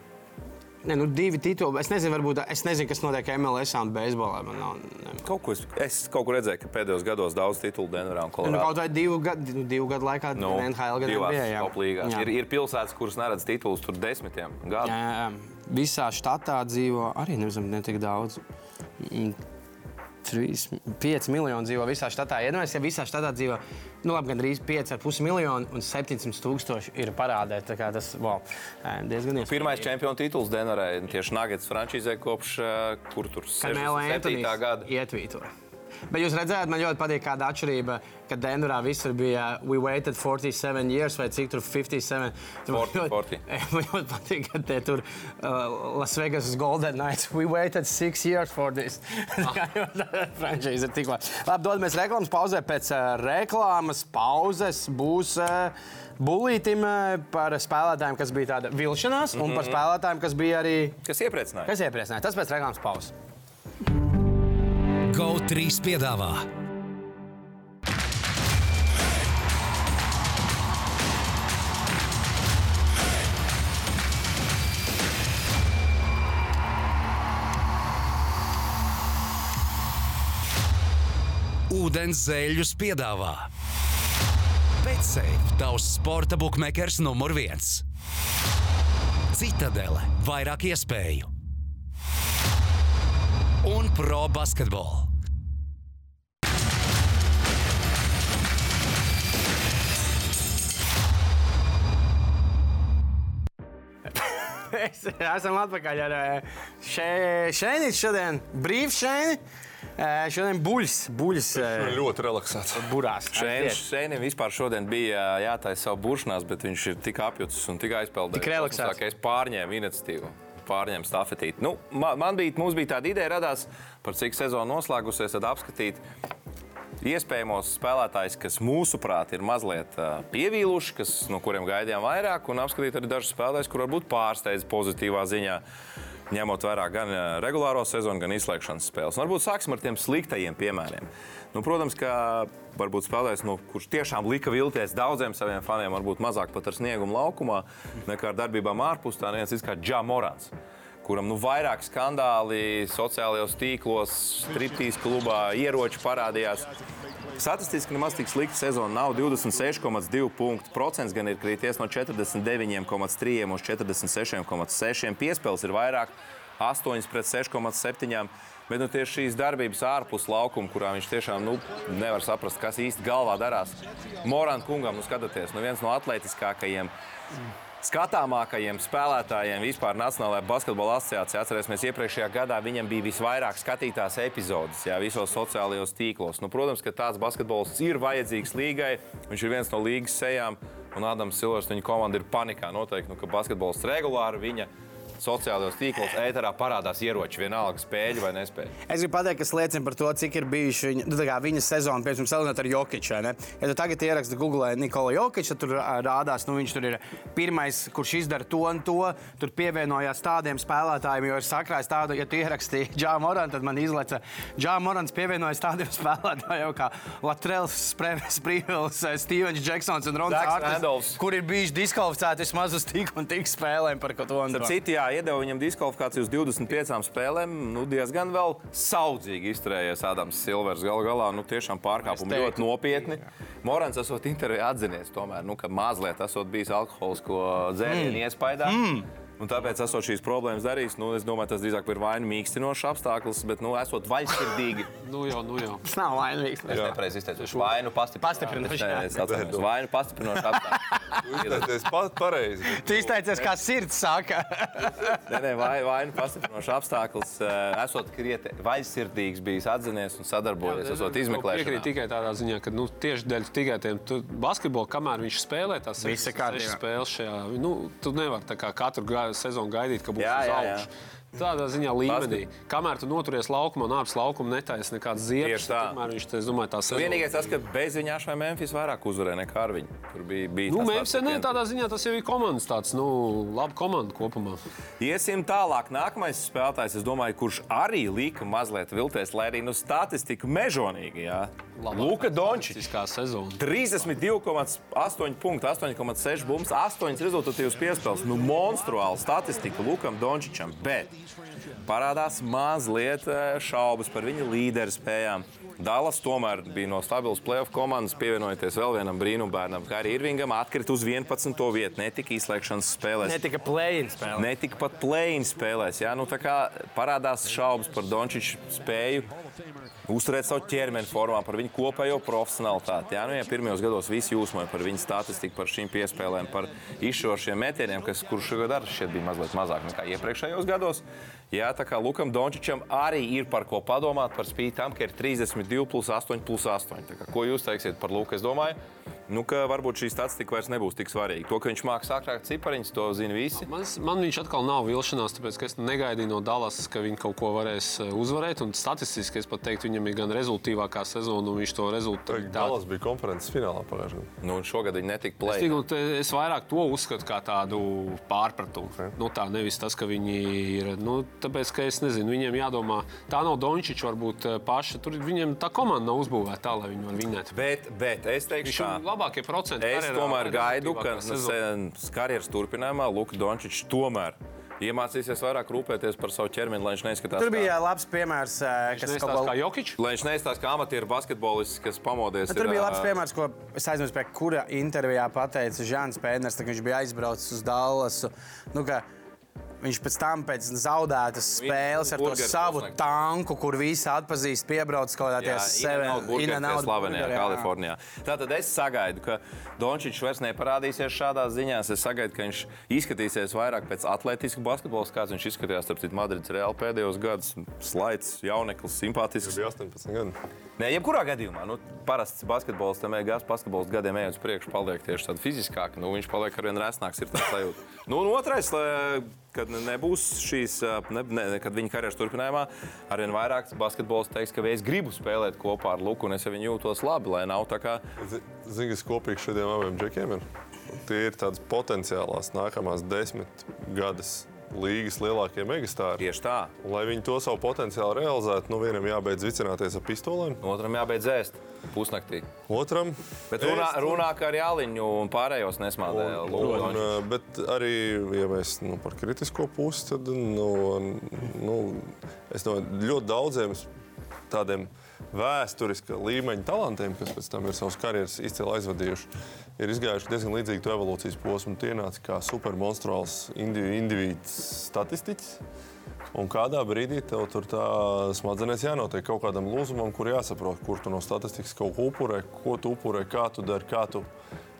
Speaker 2: Nē, nu, divi tituli. Es nezinu, varbūt, es nezinu, kas notiek MLS un beisbolā. Man nav, ne.
Speaker 4: Kaut ko es, es kaut kur redzēju, ka pēdējos gados daudz titulu Denverā un
Speaker 2: Nu,
Speaker 4: Kolorādo.
Speaker 2: kaut vai divu gadu, nu, divu gadu laikā
Speaker 4: Nu,
Speaker 2: NHL
Speaker 4: divās
Speaker 2: bija. jā. Jā.
Speaker 4: Ir, ir pilsētas, kuras neredz titulus tur desmitiem gadu.
Speaker 2: Jā, jā. Visā štatā dzīvo arī nezinu, ne tik daudz. Mm, 3, 5 miljoni dzīvo visā štatā. Iedomājieties, ja visā štatā dzīvo nu, labi, gandrīz 5,5 miljoni un 700 tūkstoši ir parādē. Tas wow, diezgan iespējams.
Speaker 4: Pirmais čempionu tituls Denverā ir tieši Nuggets frančīzē kopš kur tur
Speaker 2: Kamēla
Speaker 4: 67. gada.
Speaker 2: ietvītoja. Bet jūs redzējāt, man ļoti patīk, kāda atšķirība, kad Denverā visur bija We waited 47 years vai cik tur 57. Tur man
Speaker 4: 40,
Speaker 2: ļoti-
Speaker 4: 40.
Speaker 2: Man ļoti patīk, ka te tur uh, Las Vegas Golden Knights We waited six years for this. Frančīze ir tikko. Labi, dodamies reklāmas pauzē. Pēc uh, reklāmas pauzes būs. Uh, Bulītim uh, par spēlētājiem, kas bija tāda vilšanās, un par spēlētājiem, kas bija arī.
Speaker 4: Kas iepriecināja?
Speaker 2: Kas iepriecināja? Tas pēc reklāmas pauzes.
Speaker 1: GO3 piedāvā. Ūdens zēļus piedāvā. Betsafe, tavs sporta buklets numur viens. Citadele, vairāk iespēju un pro basketbolu.
Speaker 2: Es- Esam atpakaļ ar šēni. Šodien brīvs šēni. Eh, Šodien buļs. Buļs eh,
Speaker 5: Ļoti relaksēts.
Speaker 2: burās.
Speaker 4: Šēnim vispār šodien bija jātaisa savu buršanās, bet viņš ir tik apjucis un tik aizpeldējis.
Speaker 2: Tik relaksēts.
Speaker 4: Es pārņēmu iniciatīvu. Pārņēmu stafetīti. Nu, man, man bija, mums bija tāda ideja, radās, par cik sezona noslēgusies, tad apskatīt iespējamos spēlētājus, kas mūsuprāt ir mazliet pievīluši, kas, no kuriem gaidījām vairāk, un apskatīt arī dažus spēlētājus, kur varbūt pārsteidz pozitīvā ziņā. Ņemot vērā gan regulāro sezonu, gan izslēgšanas spēles. Un varbūt sāksim ar tiem sliktajiem piemēriem. Nu, protams, ka varbūt spēlētājs, nu, kurš tiešām lika vilties daudziem saviem faniem, varbūt mazāk pat ar sniegumu laukumā, nekā ar darbībām ārpus tā, viens kā Džamorans kuram nu, vairāk skandāli sociālajos tīklos, striptīs klubā, ieroči parādījās. Statistiski nemaz tik slikta sezona nav. 26,2 punktu procents gan ir krities no 49,3 uz 46,6. Piespēles ir vairāk, 8 pret 6,7. Bet nu, tieši šīs darbības ārpus laukuma, kurā viņš tiešām nu, nevar saprast, kas īsti galvā darās. Morāna kungam, nu, skatieties, nu, viens no atletiskākajiem skatāmākajiem spēlētājiem vispār Nacionālajā basketbola asociācijā. Atcerēsimies, iepriekšējā gadā viņam bija visvairāk skatītās epizodes jā, visos sociālajos tīklos. Nu, protams, ka tāds basketbols ir vajadzīgs līgai. Viņš ir viens no līgas sejām, un Ādams Silvers, viņa komanda ir panikā. Noteikti, nu, ka basketbols regulāri viņa sociālajos tīklos ēterā parādās ieroči, vienalga spēļ vai nespēļ.
Speaker 2: Es gribu pateikt, kas liecina par to, cik ir bijuši viņa, nu, viņa sezona, piemēram, salīdzinot ar Jokiču. Ja tu tagad ieraksti Google Nikola Jokiču, tad tur rādās, nu, viņš tur ir pirmais, kurš izdara to un to. Tur pievienojās tādiem spēlētājiem, jo ir sakrājis tādu, ja tu ierakstīji Džāmu Moranu, tad man izlaica Džāmu Morans pievienojas tādiem spēlētājiem kā Latrels, Sprīvils, Stevens Džeksons un Ārtis,
Speaker 4: Randolphs.
Speaker 2: kur ir bijuši diskvalificēti vismaz uz tik un tik spēlēm par ko to un to.
Speaker 4: citu, jā, iedeva viņam diskvalifikāciju uz 25 spēlēm, nu, diezgan vēl saudzīgi izturējies Ādams Silvers. Galu galā nu, tiešām pārkāpumi ļoti nopietni. Morans esot intervijā atzinies, tomēr, nu, ka mazliet esot bijis alkoholisko dzērienu mm. iespējā. Mm. Un tāpēc, esot šīs problēmas darījis, nu, es domāju, tas drīzāk ir vainu mīkstinošs apstākļus, bet, nu, esot vaļsirdīgi.
Speaker 3: nu jau, nu jau.
Speaker 2: Tas nav vainīgs.
Speaker 4: Es nepareizi izteicu. Vainu
Speaker 2: jā.
Speaker 4: Es atceros. Vainu pastiprinošs apstākļus.
Speaker 5: Tu izteicies pat pareizi.
Speaker 2: Tu izteicies, kā sirds saka.
Speaker 4: Nē, nē, vai, vainu pastiprinošs apstākļus. eh, Esot krietni vaļsirdīgs, bijis atzinies un sadarbojies, esot
Speaker 3: Piekrīt
Speaker 4: izmeklēšanā.
Speaker 3: tikai tādā ziņā, ka nu, tieši dēļ tikai tiem tu- basketbolu, kamēr viņš spēlē
Speaker 2: Viss ir
Speaker 3: spēles šajā, nu, tu nevari tā kā katru ga- sezonu gaidīt, ka būs
Speaker 4: Jā,
Speaker 3: uz
Speaker 4: jā, jā.
Speaker 3: augšu. Tādā ziņā līmenī. Kamēr tu noturies laukumā un ārpus laukuma netaisa nekādas ziepes, tikmēr viņš, te, es domāju, tā sezona.
Speaker 4: Vienīgais tas, ka bez viņa šai Memphis vairāk uzvarēja nekā ar viņu. Tur bija, bija
Speaker 3: Nu, Memphis, ne,
Speaker 4: tāds
Speaker 3: tādā ziņā tas jau ir komandas tāds, nu, laba komanda kopumā.
Speaker 4: Iesim tālāk. Nākamais spēlētājs, es domāju, kurš arī lika mazliet vilties, lai arī nu, statistika mežonīgi. Jā. Luka
Speaker 3: sezona.
Speaker 4: 32,8 punktu, 8,6 bumbas, 8 rezultatīvas piespēles. Nu, monstruāla statistika Lukam Dončičam. Bet parādās mazliet eh, šaubas par viņa līderu spējām. Dallas tomēr bija no stabilas playoff komandas, pievienojoties vēl vienam brīnumbērnam, kā arī Irvingam, atkrita uz 11. vietu. Netika izslēgšanas spēlēs.
Speaker 2: Netika plēņi spēlē.
Speaker 4: Netika pat plēņi spēlēs. Jā, nu, tā kā parādās šaubas par Dončiča spēju uzturēt savu ķermeni formā, par viņu kopējo profesionalitāti. Jā, nu, ja pirmajos gados visi jūsmoja par viņu statistiku, par šīm piespēlēm, par izšķirošiem metieniem, kas kurš šogad arī šķiet bija mazliet mazāk nekā iepriekšējos gados. Jā, tā kā Lukam Dončičam arī ir par ko padomāt, par spīti tam, ka ir 32 plus 8 plus 8. Tā Kā, ko jūs teiksiet par Luku? Es domāju, nu, varbūt šī statistika vairs nebūs tik svarīga. To, ka viņš mākslinieks sākrāt cipariņus, to zina visi.
Speaker 3: Man, man viņš atkal nav vilšanās, tāpēc es negaidīju no Dallas, ka viņi kaut ko varēs eh, uzvarēt. Statistiski es pat teiktu, viņam ir gan rezultātīvākā sezona, un viņš to rezultātu
Speaker 5: Dallas bija konferences finālā pagājušajā gadā.
Speaker 4: Nu, šogad viņi netika
Speaker 3: Es,
Speaker 4: plēsti.
Speaker 3: tiku, te- es vairāk to uzskatu par tādu pārpratumu. Nu, tā nevis tas, ka viņi ir. Nu, tāpēc, ka es nezinu, viņiem jādomā, tā nav Dončiča varbūt eh, paša. Tur viņiem tā komanda nav uzbūvēta tā, lai viņi varētu vinēt.
Speaker 4: Bet, bet es teikšu,
Speaker 3: Viņš ir labākie procenti.
Speaker 4: Es tomēr gaidu, ka karjeras turpinājumā Luka Dončičs tomēr iemācīsies vairāk rūpēties par savu ķermeni, lai viņš neizskatās
Speaker 2: Tur bija
Speaker 4: kā,
Speaker 2: labs piemērs, eh, kas
Speaker 3: Nestāst
Speaker 2: kaut
Speaker 3: kā
Speaker 2: ko.
Speaker 3: Jokičs.
Speaker 4: lai viņš neizskatās kā amatieru basketbolists, kas pamodies.
Speaker 2: Tur
Speaker 4: ir,
Speaker 2: bija labs piemērs, ko es aizmirsu, pie kura intervijā pateica Žants Pēters, kad viņš bija aizbraucis uz Dallasu. Nu, ka Viņš pēc tam, pēc zaudētas spēles, ar to savu
Speaker 4: pusnakti.
Speaker 2: tanku, kur visi atpazīst, piebrauc kaut kādā
Speaker 4: Jā, Slavenijā, Kalifornijā. Tātad es sagaidu, ka Dončičs vairs neparādīsies šādās ziņās. Es sagaidu, ka viņš izskatīsies vairāk pēc atletiska basketbola, kāds viņš izskatījās starp citu Madrides Reāli pēdējos gados. Slaids, jauneklis, simpātisks.
Speaker 5: Tas bija 18 gadi.
Speaker 4: Nē, jebkurā gadījumā, nu, parasts basketbols, tam ejot basketbols gadiem ejot uz priekšu, paliek tieši tāds fiziskāk. Nu, viņš paliek ar vien resnāks, ir tāds sajūta. Nu, un otrais, kad nebūs šīs, ne, ne, kad viņa karjeras turpinājumā, arvien vairāk basketbols teiks, ka es gribu spēlēt kopā ar Luku, un es ar viņu jūtos labi, lai nav tā kā.
Speaker 5: Zini, kas kopīgs šiem abiem džekiem ir? Tie ir tādas potenciālās nākamās desmit gadus līgas lielākie megastāri.
Speaker 4: Tieši tā.
Speaker 5: Un, lai viņi to savu potenciālu realizētu, nu vienam jābeidz vicināties ar pistolēm,
Speaker 4: Otram jābeidz ēst pusnaktī.
Speaker 5: otram
Speaker 4: Bet runā,
Speaker 5: ēst.
Speaker 4: runā ka ar Jāliņu un pārējos nesmādēja.
Speaker 5: Un, uh, bet arī, ja mēs nu, par kritisko pusi, tad nu, nu, es domāju, ļoti daudziem tādiem vēsturiska līmeņa talantiem, kas pēc tam ir savas karjeras izcili aizvadījuši, ir izgājuši diezgan līdzīgu evolūcijas posmu. Tie nāca kā supermonstruāls individu, individu statistiķis. Un kādā brīdī tev tur tā smadzenēs jānotiek kaut kādam lūzumam, kur jāsaprot, kur tu no statistikas kaut ko upurē, ko tu upurē, kā tu dari, kā tu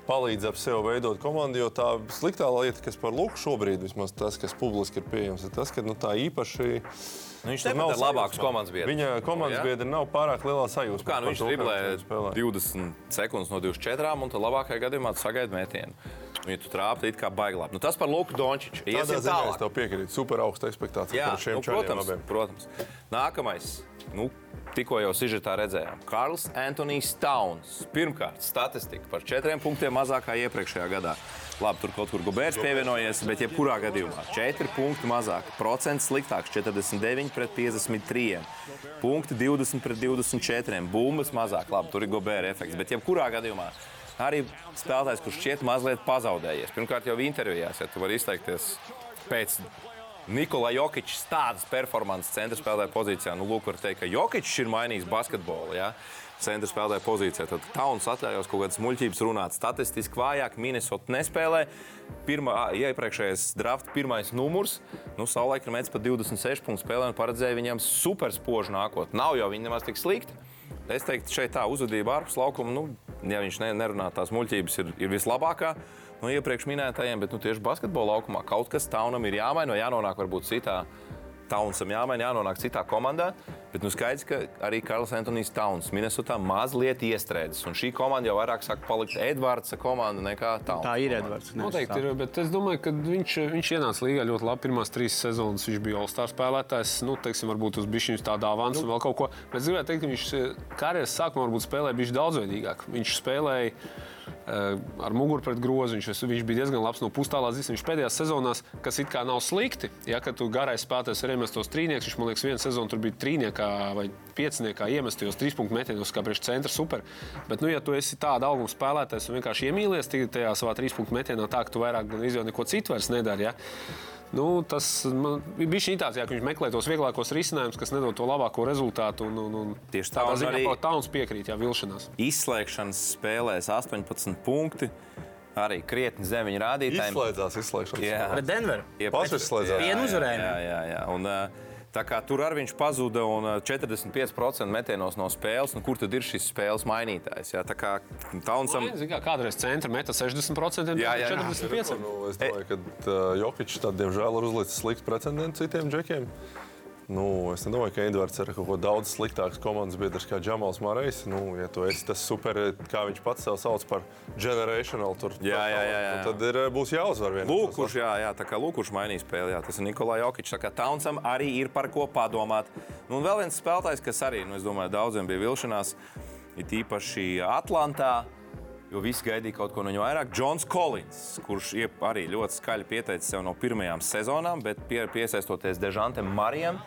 Speaker 5: palīdzi ap sevi veidot komandu. Jo tā sliktā lieta, kas par Luku šobrīd, vismaz tas, kas publiski ir pieejams, ir tas, ka nu, tā īpaši.
Speaker 4: Nu, viņš ar
Speaker 5: sajūsma.
Speaker 4: labākus komandas biedrus.
Speaker 5: Viņa komandas
Speaker 4: Jā?
Speaker 5: biedri nav pārāk lielā sajūsmā.
Speaker 4: Kā nu, viņš
Speaker 5: kā
Speaker 4: driblē
Speaker 5: viņš spēlē.
Speaker 4: 20 sekundes no 24, un tad labākajā gadījumā metienu. Un, ja tu trāpi, tad kā baiglāk. Nu, tas par Luku Dončiču. Iesim
Speaker 5: ziņā es
Speaker 4: tālāk.
Speaker 5: tev piekrītu. Super augsta expectācija
Speaker 4: Jā,
Speaker 5: par šiem
Speaker 4: nu, protams,
Speaker 5: abiem.
Speaker 4: protams. Nākamais. Nu, tikko jau sižetā redzējām. Karls Antonius Towns. Pirmkārt, statistika par četriem punktiem mazākā iepriekšējā gadā. Labi, tur kaut kur Gobērs pievienojies, bet jebkurā gadījumā 4 punkti mazāk. Procents sliktāks - 49 pret 53. Punkti 20 pret 24. Bumbas mazāk. Labi, tur ir Gobēra efekts. Bet jebkurā gadījumā arī spēlētājs, kurš šķiet mazliet pazaudējies. Pirmkārt, jau intervijās, ja tu vari izteikties pēc Nikola Jokičs tādas performances centra spēlē pozīcijā. Nu, lūk, var teikt, ka Jokičs ir mainījis basketbolu. Ja? Centra spēlē pozīcijā. Tad Tauns atļaujos kaut kādas muļķības runāt. Statistiski vājāk Minnesota nespēlē. Pirmā, iepriekšējais draft pirmais numurs. Nu, Savulaik ir mēģinājums pat 26 punktu spēlē un paredzēja viņam superspožu nākotni. Nav jau viņi nemaz tik slikti. Es teiktu, šeit tā uzvedība ārpus laukuma, nu, ja viņš ne, nerunā tās muļķības, ir, ir vislabākā no iepriekš minētajiem, bet nu, tieši basketbola laukumā kaut kas taunam ir jāmaina, jānonāk varbūt citā. Taunsam jāmaina, jānonāk citā komandā. Bet nu skaidrs, ka arī Karls Antonius Tauns Minnesotā mazliet iestrēdzis. Un šī komanda jau vairāk sāk palikt Edvards komanda nekā Tauns.
Speaker 2: Tā ir Edvards.
Speaker 3: Noteikti ir, bet es domāju, ka viņš, viņš ienāca līgā ļoti labi. Pirmās trīs sezonas viņš bija All-Star spēlētājs. Nu, teiksim, varbūt uz bišķiņas tāda avansa un vēl kaut ko. Bet es gribēju teikt, ka viņš eh, karjeras sākumā varbūt spēlēja bišķi daudzveidīgāk. Viņš spēlēja ar muguru pret grozu. Viņš, bija diezgan labs no pustālās ziņas. Viņš pēdējās sezonās, kas it kā nav slikti, ja tu garais spēlētājs ir iemestos trīnieks, viņš man liekas, viena sezona tur bija trīniekā vai pieciniekā iemestajos trīs punktu metienos, kā priekš centra super. Bet, nu, ja tu esi tāda auguma spēlētājs un vienkārši iemīlies tajā savā trīs punktu metienā, tā ka tu vairāk gan izjūti neko citu vairs nedari. Ja? Nu, tas bija šī tāds, jā, ka viņš meklē tos vieglākos risinājumus, kas nedod to labāko rezultātu. Un, un, un
Speaker 4: Tieši tā,
Speaker 3: tādā ziņā
Speaker 4: arī-.
Speaker 3: Tauns piekrīt, jā, vilšanās.
Speaker 4: Izslēgšanas spēlēs 18 punkti. Arī krietni zem viņa rādītājiem.
Speaker 5: Izslēdzās izslēgšanas.
Speaker 4: Jā.
Speaker 2: Pret Denveru.
Speaker 5: Pats izslēdzās.
Speaker 2: Vienu uzvarējumu.
Speaker 4: Jā, jā, jā. Un, kā tur arī viņš pazuda un ā, 45% metienos no spēles. Nu, kur tad ir šis spēles mainītājs? Jā, tā kā Taunsam
Speaker 3: Zini, kā kādreiz centra meta 60%,
Speaker 4: Jā, jā, jā.
Speaker 3: 45%.
Speaker 5: Nu, es domāju, ka uh, Jokic tad, diemžēl, ir uzlicis slikts precedents citiem džekiem. Nu, es nedomāju, ka Edvards ir kaut ko daudz sliktāks komandas biedrs kā Džamals Marais. Nu, ja tu esi tas super, kā viņš pats sev sauc par generational, tur,
Speaker 4: Jā, jā, jā, jā.
Speaker 5: Nu, tad ir, būs jāuzvar viens.
Speaker 4: Lūk, kurš, jā, jā, tā kā lūk, kurš mainīja spēli. Jā, tas ir Nikolai Jokic. Tā kā Taunsam arī ir par ko padomāt. Nu, un vēl viens spēlētājs, kas arī, nu, es domāju, daudziem bija vilšanās, ir īpaši Atlantā. Jo visi gaidīja kaut ko no viņa vairāk. Džons Kolins, kurš arī ļoti skaļi pieteicis sev no pirmajām sezonām, bet pie, piesaistoties Dežantam Marijam,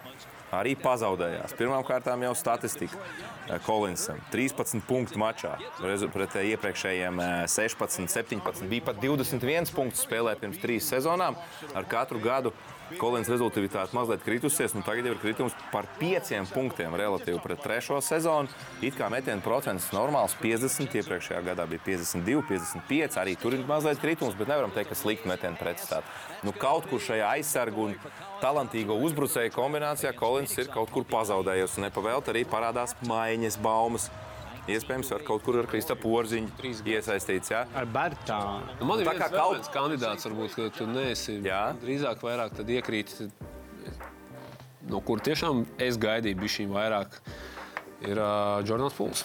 Speaker 4: arī pazaudējās. Pirmkārt, jau statistika. eh, Kolinsam 13 punktu mačā pret eh, iepriekšējiem eh, 16, 17. Bija pat 21 punktu spēlē pirms trīs sezonām. Ar katru gadu Kolins rezultātivitāte mazliet kritusies, un tagad jau ir kritums par 5 punktiem relatīvi pret trešo sezonu. It kā metienu procents normāls 50, iepriekšējā gadā bija 52, 55. Arī tur ir mazliet kritums, bet nevaram teikt, ka slikti metienu pretstāvā. Nu, kaut kur šajā aizsargu un talantīgo uzbrucēju kombinācijā Kolins ir kaut kur pazaudējies. Un nepavēlti arī parādās maiņas baumas. Iespējams, ar kaut kur ar Kristapu Porziņu iesaistīts. Ja?
Speaker 2: Ar Bartānu.
Speaker 3: Nu, man ir
Speaker 4: Tā
Speaker 3: viens,
Speaker 4: kā kaut-
Speaker 3: viens kandidāts, varbūt, ka tu neesi.
Speaker 4: Jā.
Speaker 3: Drīzāk vairāk tad iekrīt, no kur tiešām es gaidīju bišķiņ vairāk, ir uh, Jordans Pūls.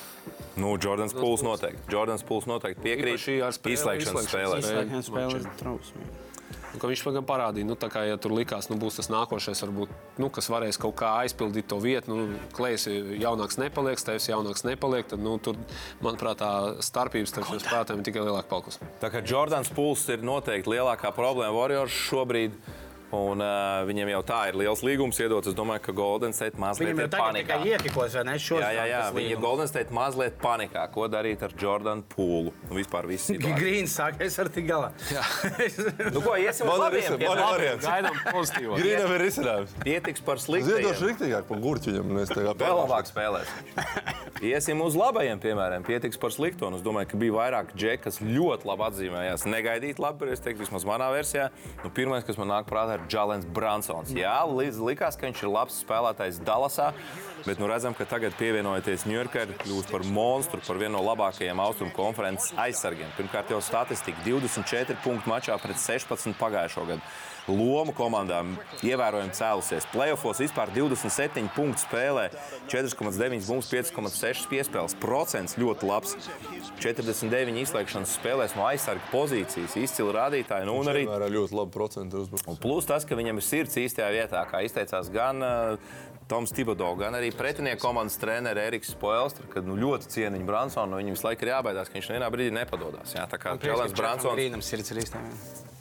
Speaker 4: Nu, Jordans Pūls noteikti. Jordans Pūls noteikti piekrīt
Speaker 3: Īpaši ar spēli-
Speaker 4: izslēgšanas
Speaker 3: izslēgšanas spēlē.
Speaker 2: Izslēgšanas spēle
Speaker 3: ka viņš gan parādīja, nu, kā ja tur likās, nu, būs tas nākošais, varbūt, nu, kas varēs kaut kā aizpildīt to vietu. Nu, Klējs jaunāks nepaliek, Stevs jaunāks nepaliek. Tad, nu, tur, manuprāt, tā starpības starp šiem spēlētājiem tikai lielāka palkus.
Speaker 4: Tā kā Jordans Pūls ir noteikti lielākā problēma Warriors šobrīd. Un, uh, viņiem jau tā ir liels līgums iedots. Es domāju, ka Golden State mazliet ir panikā.
Speaker 2: iekikos, ne? Šos
Speaker 4: Jā, jā, jā.
Speaker 2: līgums.
Speaker 4: Golden State mazliet panikā. Ko darīt ar Jordanu Pūlu? Nu, vispār viss ir.
Speaker 2: Grīns sāk, es ar tik galā.
Speaker 4: Nu, ko iesim uz labiem?
Speaker 5: man ir variants.
Speaker 3: Gaidām pozitīvo.
Speaker 5: Grīnam ir izcinājums.
Speaker 4: Pietiks par
Speaker 5: Ziedošu
Speaker 4: sliktiem.
Speaker 5: riktīgāk par kā
Speaker 4: Vēl labāk spēlēs. Iesim uz labajiem, piemēram, pietiks par slikto. Un es domāju, ka bija vairāk džeki, kas ļoti labi atzīmējās. Negaidīt labi, bet es teiktu, vismaz manā versijā. Nu, pirmais, kas man nāk prātā, ir Džalens Bransons. Jā, līdz likās, ka viņš ir labs spēlētājs Dallasā. Bet nu redzam, ka tagad pievienojoties Ņujorkai, kļuvis par monstru, par vienu no labākajiem austrumu konferences aizsargiem. Pirmkārt, jau statistika 24 punktu mačā pret 16 pagājušo gadu. Loma komandām ievērojami cēlusies. Playoffs vispār 27 punktu spēlē, 4,9 bumbas, 5,6 piespēles. Procents ļoti labs. 49 izslēgšanas spēlēs no aizsarga pozīcijas. Izcili rādītāji. Nu, un arī
Speaker 5: ar ļoti labu procentu uzbrukumu.
Speaker 4: Plus tas, ka viņam ir sirds īstajā vietā, kā izteicās gan uh, Toms Tibodo, gan arī pretinieku komandas treneris Eriks Spoelstra, kad nu, ļoti ciena viņa Bransonu. No viņam visu laiku ir jābaidās, ka viņš nevienā brīdī nepadodas. Jā, tā kā Čelens Bransons.
Speaker 2: Grīnam sirds ir īstenībā.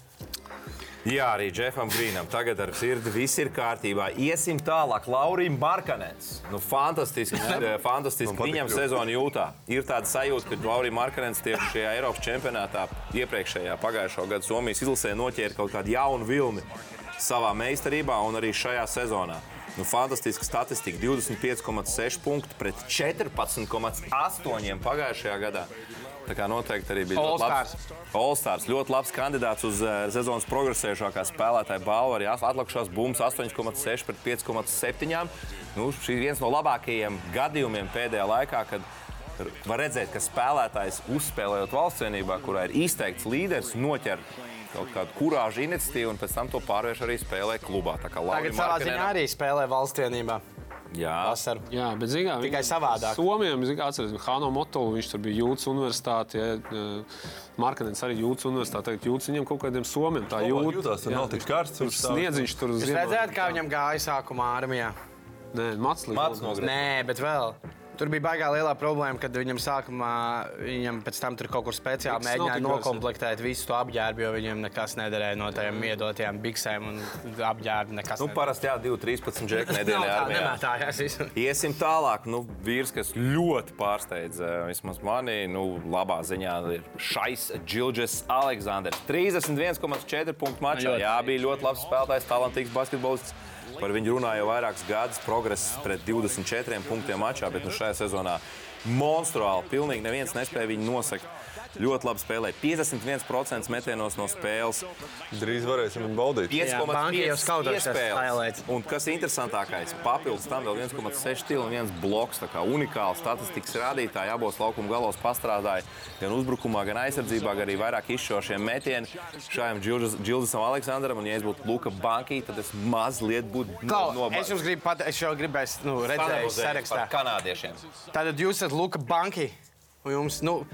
Speaker 4: Jā, arī Džefam Grīnam. Tagad ar sirdi viss ir kārtībā. Iesim tālāk. Laurim Markanens. Nu, fantastiski. eh, fantastiski.
Speaker 5: patīk
Speaker 4: Viņam sezona jūtā. Ir tāda sajūta, ka Laurim Markanens tieši šajā Eiropas čempionātā iepriekšējā pagājušā gada Somijas izlasē noķēra kaut kādu jaunu vilni. savā meistarībā un arī šajā sezonā. Nu, fantastiska statistika. 25,6 punkti pret 14,8 pagājušajā gadā. Tā kā noteikti arī bija labs. All-Stars. Ļoti labs kandidāts uz uh, sezonas progresējušākā spēlētāja balvu. Arī as- atlikušās bumbas 8,6 pret 5,7. Nu, šī ir viens no labākajiem gadījumiem pēdējā laikā, kad var redzēt, ka spēlētājs uzspēlējot valsts vienībā, kurā ir izteikts līderis, noķer kaut kādu kurāžu iniciatīvu un pēc tam to pārvērš arī spēlē klubā. Tā kā
Speaker 2: ziņā
Speaker 4: Markkanenam-
Speaker 2: arī spēlē valstienībā.
Speaker 4: Jā,
Speaker 2: Vasaru.
Speaker 3: Jā, bet zinām,
Speaker 2: Tikai savādāk.
Speaker 3: Somijam, atcerieties, Hāno Motolu, viņš tur bija Jūtas universitāte, ja, Markanens arī Jūtas universitāte, tagad Jūtas viņam kaut kādiem Somiem tā jūt.
Speaker 5: Jūtās, tur nav tik karsts.
Speaker 3: Viņš sniedziņš tur uz
Speaker 2: Jūs redzējāt, kā viņam gāja sākumā armijā?
Speaker 3: Nē, Mats
Speaker 4: nogriez.
Speaker 2: Nē, bet vēl. Tur bija baigā lielā problēma, kad viņam sākumā, viņam pēc tam tur kaut kur speciāli
Speaker 3: nav
Speaker 2: mēģināja nokomplektēt visu to apģērbu, jo viņam nekas nederēja no tām iedotajām biksēm un apģērbu. nekas
Speaker 4: nu, parasti jā, 2-13 džeki nedēļā.
Speaker 2: Tā, visu.
Speaker 4: Iesim tālāk. Nu, vīrs, kas ļoti pārsteidz eh, vismaz mani, nu, labā ziņā ir šais Džilģis Aleksandrs. 31,4 punktu mačā. Jā, bija ļoti labs spēlētājs, talantīgs basketbolists. Par viņu runāja jau vairākus gadus. Progress pret 24 punktiem mačā, bet nu, šajā sezonā monstruāli. Pilnīgi neviens nespēja viņu nosakt. Ļoti labi spēlēja. 51% metienos no spēles.
Speaker 5: Drīz varēsim viņu baudīt.
Speaker 2: Jā, banka jau
Speaker 4: 5,5
Speaker 2: skaudošās
Speaker 4: iespēles.
Speaker 2: highlights.
Speaker 4: Un kas interesantākais, papildus tam vēl 1,6 stila un viens bloks. Tā kā unikāla statistikas rādītāji abos laukuma galos pastrādāja gan uzbrukumā, gan aizsardzībā, gan arī vairāk izšķirošiem metieniem. Šajam Džildisam Aleksandram, un ja es būtu Luka Banki, tad es mazliet būtu
Speaker 2: Klau,
Speaker 4: no-
Speaker 2: es jums gribu pateikt, es jau gribēju, nu, redzēju sarakstā.
Speaker 4: kanādiešiem.
Speaker 2: Tātad jūs esat Luka Banki. un Jums, nu,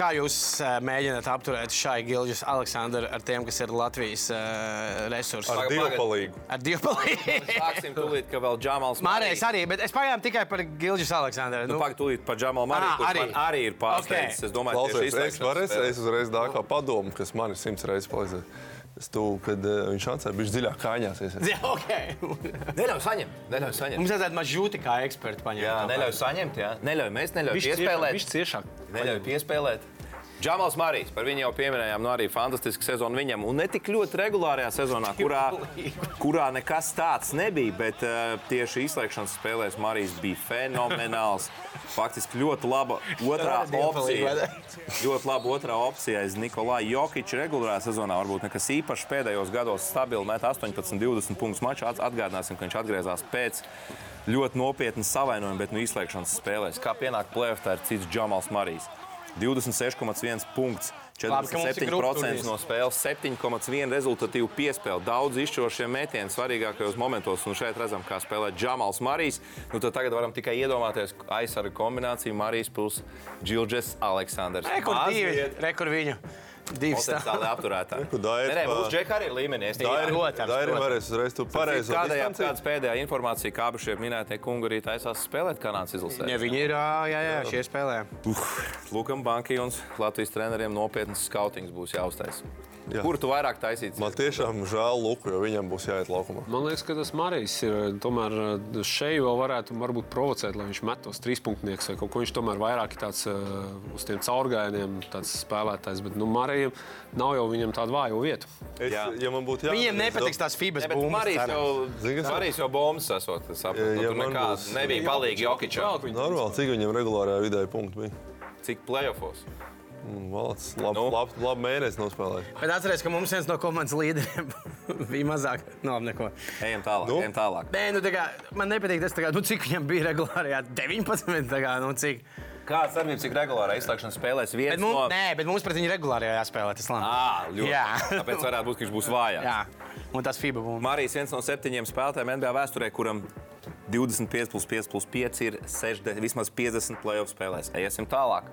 Speaker 2: kā jūs uh, mēģināt apturēt šai Gilģis Aleksandru ar tiem, kas ir Latvijas uh, resursi?
Speaker 5: Ar
Speaker 4: Pagaid,
Speaker 5: divu
Speaker 4: pagaid.
Speaker 5: palīgu.
Speaker 2: Ar divu palīdzību.
Speaker 4: Sāksim tūlīt, ka vēl Džamals
Speaker 2: Mārējais arī, bet es pagājām tikai par Gilģis Aleksandru.
Speaker 4: Nu, Pagaid, tūlīt par Džamalu Mariju, kurš
Speaker 2: arī.
Speaker 4: man arī ir pārsteidzis.
Speaker 2: Ok.
Speaker 4: Es domāju, ka
Speaker 5: Klausies, es, varu, es uzreiz tā kā padomu, kas man ir simts reizes palīdzējis. Es tu, kad uh, viņš atsēja, viņš dziļāk kājās.
Speaker 2: Jā, ok.
Speaker 4: Neļauj saņemt, neļauj saņemt.
Speaker 2: Mums vajadzētu mažūti kā eksperti paņemt.
Speaker 4: Jā, neļauj saņemt, jā. Neļauj, mēs neļaujam piespēlēt.
Speaker 3: Viņš ciešāk.
Speaker 4: Neļauj piespēlēt. Džamals Marijs, par viņu jau pieminējām, nu arī fantastiska sezona viņam. Un ne tik ļoti regulārajā sezonā, kurā, kurā nekas tāds nebija, bet uh, tieši izslēgšanas spēlēs Marijs bija fenomenāls. Faktiski ļoti laba otrā opcija. Ļoti laba otrā opcija aiz Nikolai Jokiča regulārā sezonā. Varbūt nekas īpašs pēdējos gados stabili met 18, 20 punktus mačā. At- Atgādināsim, ka viņš atgriezās pēc ļoti nopietnas savainojuma, bet nu izslēgšanas spēlēs. Kā pienāk tā ir cits Džamals Marijs. 26,1 punkts.
Speaker 2: Labi, ka mums ir grupa
Speaker 4: 47%
Speaker 2: turnīrs.
Speaker 4: no spēles, 7,1 rezultatīvu piespēli. Daudz izšķirošiem metieniem svarīgākajos momentos. Un šeit redzam, kā spēlē Džamals Marijs. Nu, tagad varam tikai iedomāties aizsargu kombināciju Marijs plus Džilģis Aleksandrs.
Speaker 2: Rekord divi, rekord viņu. Divi.
Speaker 5: Kur Dairis
Speaker 4: Nē, mūsu džekā arī ir līmenī. Es tikai
Speaker 2: Protams,
Speaker 5: Dairi
Speaker 2: protams.
Speaker 5: varēs uzreiz tu pareizo
Speaker 4: Kādējā, kādas pēdējā informācija, kā abi šie minētie kungi arī taisās spēlēt Kanādas izlasē?
Speaker 2: Ja viņi ir, jā, jā, šie spēlē.
Speaker 4: Lukam Bankai un Latvijas treneriem nopietnas skautings būs jāuztais.
Speaker 5: Jā.
Speaker 4: Kur tu vairāk taisīsi?
Speaker 5: Man tiešām žēl Luku, jo viņam būs jāiet laukumā.
Speaker 3: Man liekas, ka tas Marijs ir. Tomēr eh, šeit vēl varētu varbūt, provocēt, lai viņš met tos trīspunktniekus vai kaut ko. Viņš tomēr vairāk ir tāds uh, uz tiem caurgājieniem tāds spēlētājs. Bet nu, Marijam nav jau viņam tāda vāja vieta.
Speaker 5: Es,
Speaker 4: Jā.
Speaker 5: ja man būtu jāatzīst,
Speaker 2: Viņiem nepatiks tās fibas
Speaker 4: Ne, bet
Speaker 2: bumbas.
Speaker 4: Marijs jau,
Speaker 5: Zini, kas-
Speaker 4: Marijs jau bombas esot. es saprotu.
Speaker 5: Ja- ja
Speaker 4: tur nekāds
Speaker 5: būs-
Speaker 4: nebija palīgi Jokičam.
Speaker 5: Normāli, cik viņam regulārajā vidēji punkti bija.
Speaker 4: Cik playoffos?
Speaker 5: Valsts, labi,
Speaker 4: Nu?
Speaker 5: labi, labi mēnesis nospēlējis.
Speaker 2: Bet atcerieties, ka mums viens no komandas līderiem bija mazāk. No, neko.
Speaker 4: Ejam tālāk.
Speaker 5: Nu?
Speaker 4: Ejam tālāk.
Speaker 2: Nē, nu, tā kā, man nepatīk tas, kā, nu, cik viņam bija regulārajā 19. Tā kā, nu, cik.
Speaker 4: Kāds darbības, cik regulārā izslēgšanas spēlēs viens
Speaker 2: Bet mums,
Speaker 4: no...
Speaker 2: nē, bet mums pret viņu regulārajā jāspēlē tas labi.
Speaker 4: Ā, ļoti.
Speaker 2: Jā.
Speaker 4: Tāpēc varētu būt, ka viņš būs vājāks.
Speaker 2: Jā, un tas FIBA bumbas.
Speaker 4: Marijs viens no septiņiem spēlētājiem NBA vēsturē, kuram 25 plus 5 plus 5 ir 60, vismaz 50 playoff spēlēs. Iesim tālāk.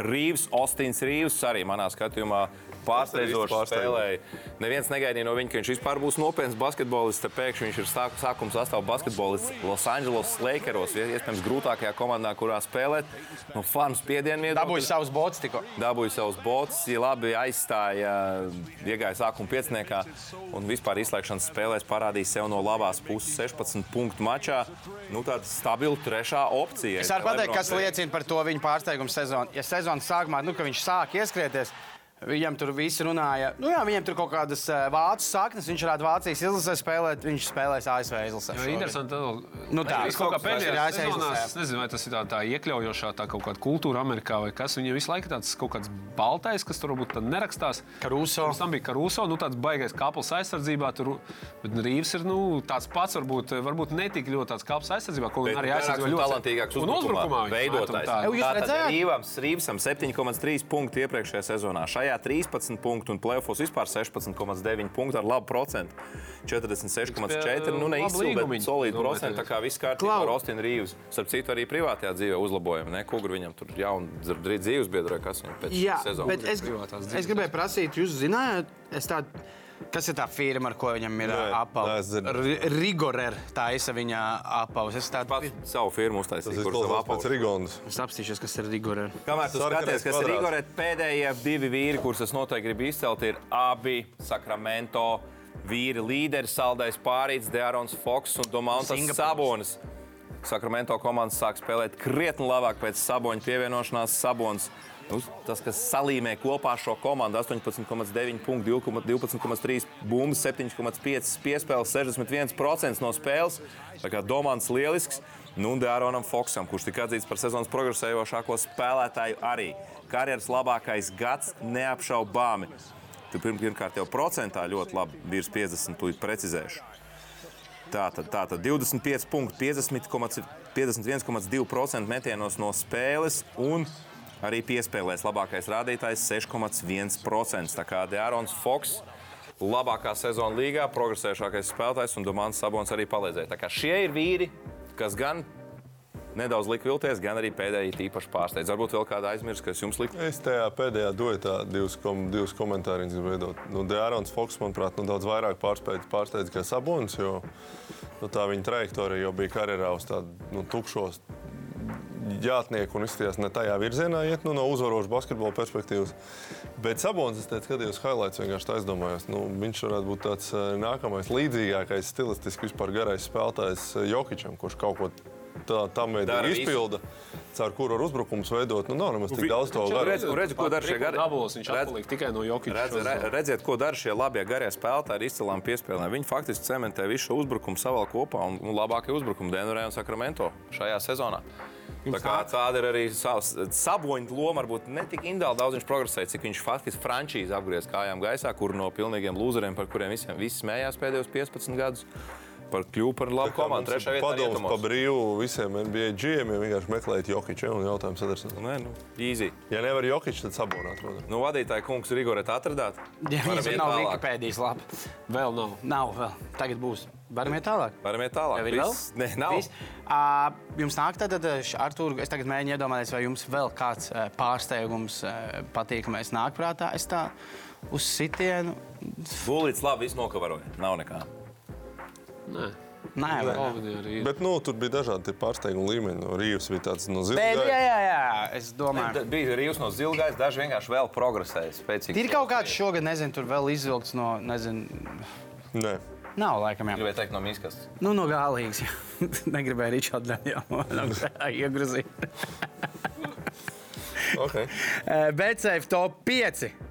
Speaker 4: Rīvs, Ostins Rīvs arī manā skatījumā pārsteidzoši spēlēja. Neviens negaidīja no viņa, ka viņš vispār būs nopietns basketbolists. Pēkšņi viņš ir sāk, sākuma sastāvā basketbolists Los Angeles Lakeros, iespējams, grūtākajā komandā, kurā spēlēt. No fanu spiedienu iedod.
Speaker 2: Dabūju savus botus tikko.
Speaker 4: Dabūja savus botus, ja labi aizstāja, iegāja sākuma pieciniekā un vispār izslēgšanas spēlēs parādīja sev no labās puses 16 punktu mačā. Nu, tāda stabila trešā opcija.
Speaker 2: Es varu pateikt, kas liecina par to viņa pārsteigumu sezonu. Ja sezonas sākumā, nu, viņš sāk ieskrieties, Viņam tur viss runāja. Nu, jā, viņam tur kaut kādas eh, vācu saknes. Viņš varētu Vācijas izlasē spēlēt. Viņš spēlēs ASV izlasē.
Speaker 3: Jo interesanti,
Speaker 2: Nu tā,
Speaker 3: Viņš kaut kā
Speaker 2: ir
Speaker 3: pēdējā sezonā,
Speaker 2: izlasē.
Speaker 3: es nezinu, vai tas ir tā, tā iekļaujošā tā kaut kāda kultūra Amerikā vai kas. Viņam visu laiku tāds kaut kāds baltais, kas tur varbūt tad nerakstās.
Speaker 2: Caruso.
Speaker 3: Pirms tam bija Karuso, nu tāds baigais kapels aizsardzībā. Tur, bet Rīvs ir nu, tāds pats, varbūt, varbūt ne tik ļoti tāds kapels aizsardzībā, ko viņš arī
Speaker 4: vairāks
Speaker 3: aizsardzībā ļoti
Speaker 4: talantīgāks
Speaker 3: Un uzbrukumā
Speaker 4: veidotājs.
Speaker 2: jūs redzējāt?
Speaker 4: Rīvams, Rīvsam 7,3 punkti iepriekšējā sezonā. Šajā 13 punktu un plēfos vispār 16,9 punktu ar labu procentu. 46,4. Nu,
Speaker 3: Labu
Speaker 4: neizsūta, bet solīdu procentu. Tā kā viss kārtībā ar Ostinu Rīvs. Starp citu, arī privātajā dzīvē uzlabojumi. Ne? Kugur viņam tur jaunu dzīves biedru, kas viņam pēc
Speaker 2: Jā,
Speaker 4: sezonas.
Speaker 2: bet es, es gribēju prasīt, jūs zinājāt, es tādu. Kas ir tā firma, ar ko viņam ir
Speaker 5: dzirdējis.
Speaker 2: Rigorer, tā ir viņa apavs. Es tādu
Speaker 4: Pats savu firmu
Speaker 5: Tas
Speaker 4: uztaisīju,
Speaker 5: ir
Speaker 4: kurš savā
Speaker 5: pēc Rigondas.
Speaker 2: Es apstīšos, kas ir Rigorer.
Speaker 4: Kamēr tu skaties, kas ir. Igorē, pēdējie divi vīri, kurus es noteikti gribu izcelt, ir abi Sakramento vīri līderi, Saldais Pārīts, Deārons Foks un Domantas. Sabonis. Sakramento komandas sāk spēlēt krietni labāk pēc Saboņa pievienošanās. Sabons, nu, tas, kas salīmē kopā šo komandu, 18,9 punktu, 12,3 bumbas, 7,5 piespēles, 61% no spēles. Tā kā Domants lielisks. Nu, un Dāronam Foksam, kurš tika atzīts par sezonas progresējošāko spēlētāju, arī karjeras labākais gads neapšaubāmi. Tu pirm- pirmkārt jau procentā ļoti labi, virs 50, tūlīt precizēšu. Tātad, tātad 25 punkti, 50,- 51,2% metienos no spēles un arī piespēlēs labākais rādītājs 6,1%. Tā kā Dārons Foks. Labākā sezona līgā, progresējošākais spēlētājs un Domāns Sabons arī palīdzēja. Tā kā šie ir vīri, kas gan nedaudz lika vilties, gan arī pēdējie īpaši pārsteidz. Varbūt vēl kāda aizmirst, kas jums lika.
Speaker 5: Es tajā pēdējā duetā divus, kom, divus komentārus veidot. Nu, Dārons Foks, manuprāt, nu, daudz vairāk pārsteidz, pārsteidz kā Sabonis, jo nu, tā viņa trajektorija jau bija karjerā uz tādu nu, tukšos jātnieku un izskatījās ne tajā virzienā, iet nu, no uzvarošas basketbola perspektīvas. Bet Sabonis, es teicu, skatījos highlights, vienkārši tā aizdomājos. Nu, viņš varētu būt tāds eh, nākamais, līdzīgākais, stilistiski vispār garais spēlētājs eh, Jokičam, kurš kaut ko tā,
Speaker 4: Dara visu.
Speaker 5: izpilda, caur kuru var uzbrukums veidot. Nu, nav nemaz tik daudz to garu.
Speaker 4: redz, redz, ko dara šie gari.
Speaker 3: Dabulos viņš
Speaker 4: Redz-
Speaker 3: atpaliek tikai no Jokiča.
Speaker 4: Redz, re, redziet, ko dara šie labie garie spēlētāji ar izcilām piespēlēm. Viņi faktiski cementē visu šo uzbrukumu savā kopā un, un labākie uzbrukumi Denverē un Sakramento šajā sezonā. Tā kā tāda ir arī savs saboņa loma. Varbūt ne tik individuāli daudz viņš progresēja, cik viņš faktiski frančīzi apgriez kājām gaisā, kur no pilnīgiem lūzeriem, par kuriem visiem visi smējās pēdējos 15 gadus, par kļuvu par labu komandu. Trešā vietā
Speaker 5: Padoms pa brīvu visiem NBA GM vienkārši meklēt Jokiču ja, un jautājums atrasināt.
Speaker 4: Nē, nu, easy.
Speaker 5: Ja nevar Jokiču, tad sabonāt.
Speaker 4: Nu, vadītāji kungs Rigoret atradāt?
Speaker 2: Ja viņas
Speaker 4: iet
Speaker 2: nav. Wikipēdijas lapa.
Speaker 3: Vēl nav.
Speaker 2: Nav vēl. Tagad būs. Varam iet tālāk.
Speaker 4: Varam iet tālāk.
Speaker 2: Tev ir vēl?
Speaker 4: Nē, nav.
Speaker 2: Viss? Ā, Jums nāk tātad, Artur, es tagad mēģinu iedomāties, vai jums vēl kāds ā, pārsteigums ā, patīkamais nāk prātā. Es tā uz sitienu.
Speaker 4: Bulīts labi, viss nokavaroja. Nav nekā.
Speaker 3: Nē,
Speaker 2: Nē,
Speaker 3: arī ir.
Speaker 5: Bet nu, tur bija dažādi pārsteiguma līmeņi. No Rīgas bija tāds no
Speaker 2: Bet, jā, jā, jā, es domāju.
Speaker 4: Da- Bija arī no zilgais, daži vienkārši vēl progresēja. Spēcīgi.
Speaker 2: Ir kaut kāds šogad, nezinu, tur vēl izvilkts no, nezinu,
Speaker 5: Nē,
Speaker 2: nav laikam. Jā.
Speaker 4: Gribēju teikt no miskas.
Speaker 2: Nu, no galīgas. jā. Negribēju Ričardu iegrozīt.
Speaker 5: okay.
Speaker 2: BCF top 5.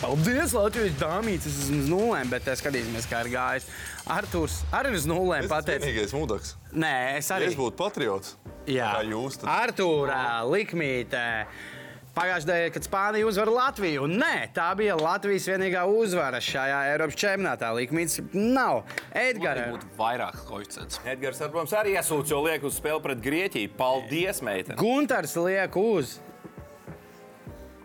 Speaker 2: Paldies, Latvijas esmu uz nulēm, bet skatīsimies, kā ir gājis. Arthurs arī uz nulēm
Speaker 5: Es esmu
Speaker 2: pateica.
Speaker 5: vienīgais mūdaks.
Speaker 2: Nē, es arī.
Speaker 5: es būtu patriots,
Speaker 2: Jā,
Speaker 5: kā jūs, tad-
Speaker 2: Arthūrā, likmītē. Pagājušajā gadā, kad Spānija uzvara Latviju, nē, tā bija Latvijas vienīgā uzvara šajā Eiropas čempionātā. Likmīts nav. Edgars.
Speaker 3: būtu vairāk koeficients.
Speaker 4: Edgars ar mums arī iesūdz, jo liek uz spēli pret Grieķiju. Paldies, meitene!
Speaker 2: Gunārs liek uz.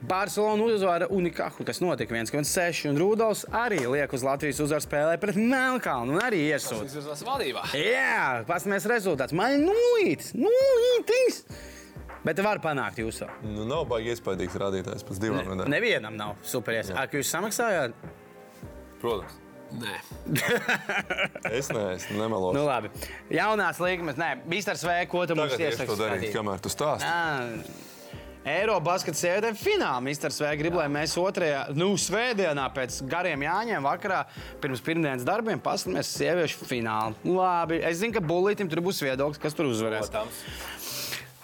Speaker 2: Barcelona uzvara Unikahu, kas notika 1,6. Un Rudolfs arī liek uz Latvijas uzvaru spēlē pret Melnkalnu un arī iesūdz.
Speaker 3: Tas ir tas vadībā.
Speaker 2: Jā, paskatāmies rezultāts. Man ir nulītis, nulītis. Bet var panākt jūsu.
Speaker 5: Nu, nav baigi iespaidīgs rādītājs pēc divām nedēļām.
Speaker 2: Nevienam nav superīgs. Ak, jūs samaksājāt?
Speaker 4: Protams.
Speaker 3: Nē,
Speaker 5: Es neesmu, nemelošu.
Speaker 2: Nu, labi. Jaunās līnijas, nē, Bīstars V, ko tu mums
Speaker 5: Tagad es to darīšu,
Speaker 2: iesaki?
Speaker 5: kamēr tu stāsti.
Speaker 2: Eiropas sievietēm finālā. Mr. Svēts grib, lai mēs otrajā, nu, svētdienā pēc gariem jāņem vakarā pirms pirmdienas darbiem paskatīsimies sieviešu finālu. Labi, es zinu, ka Bulītam tur būs viedoklis, kas tur uzvarēs.
Speaker 4: Protams.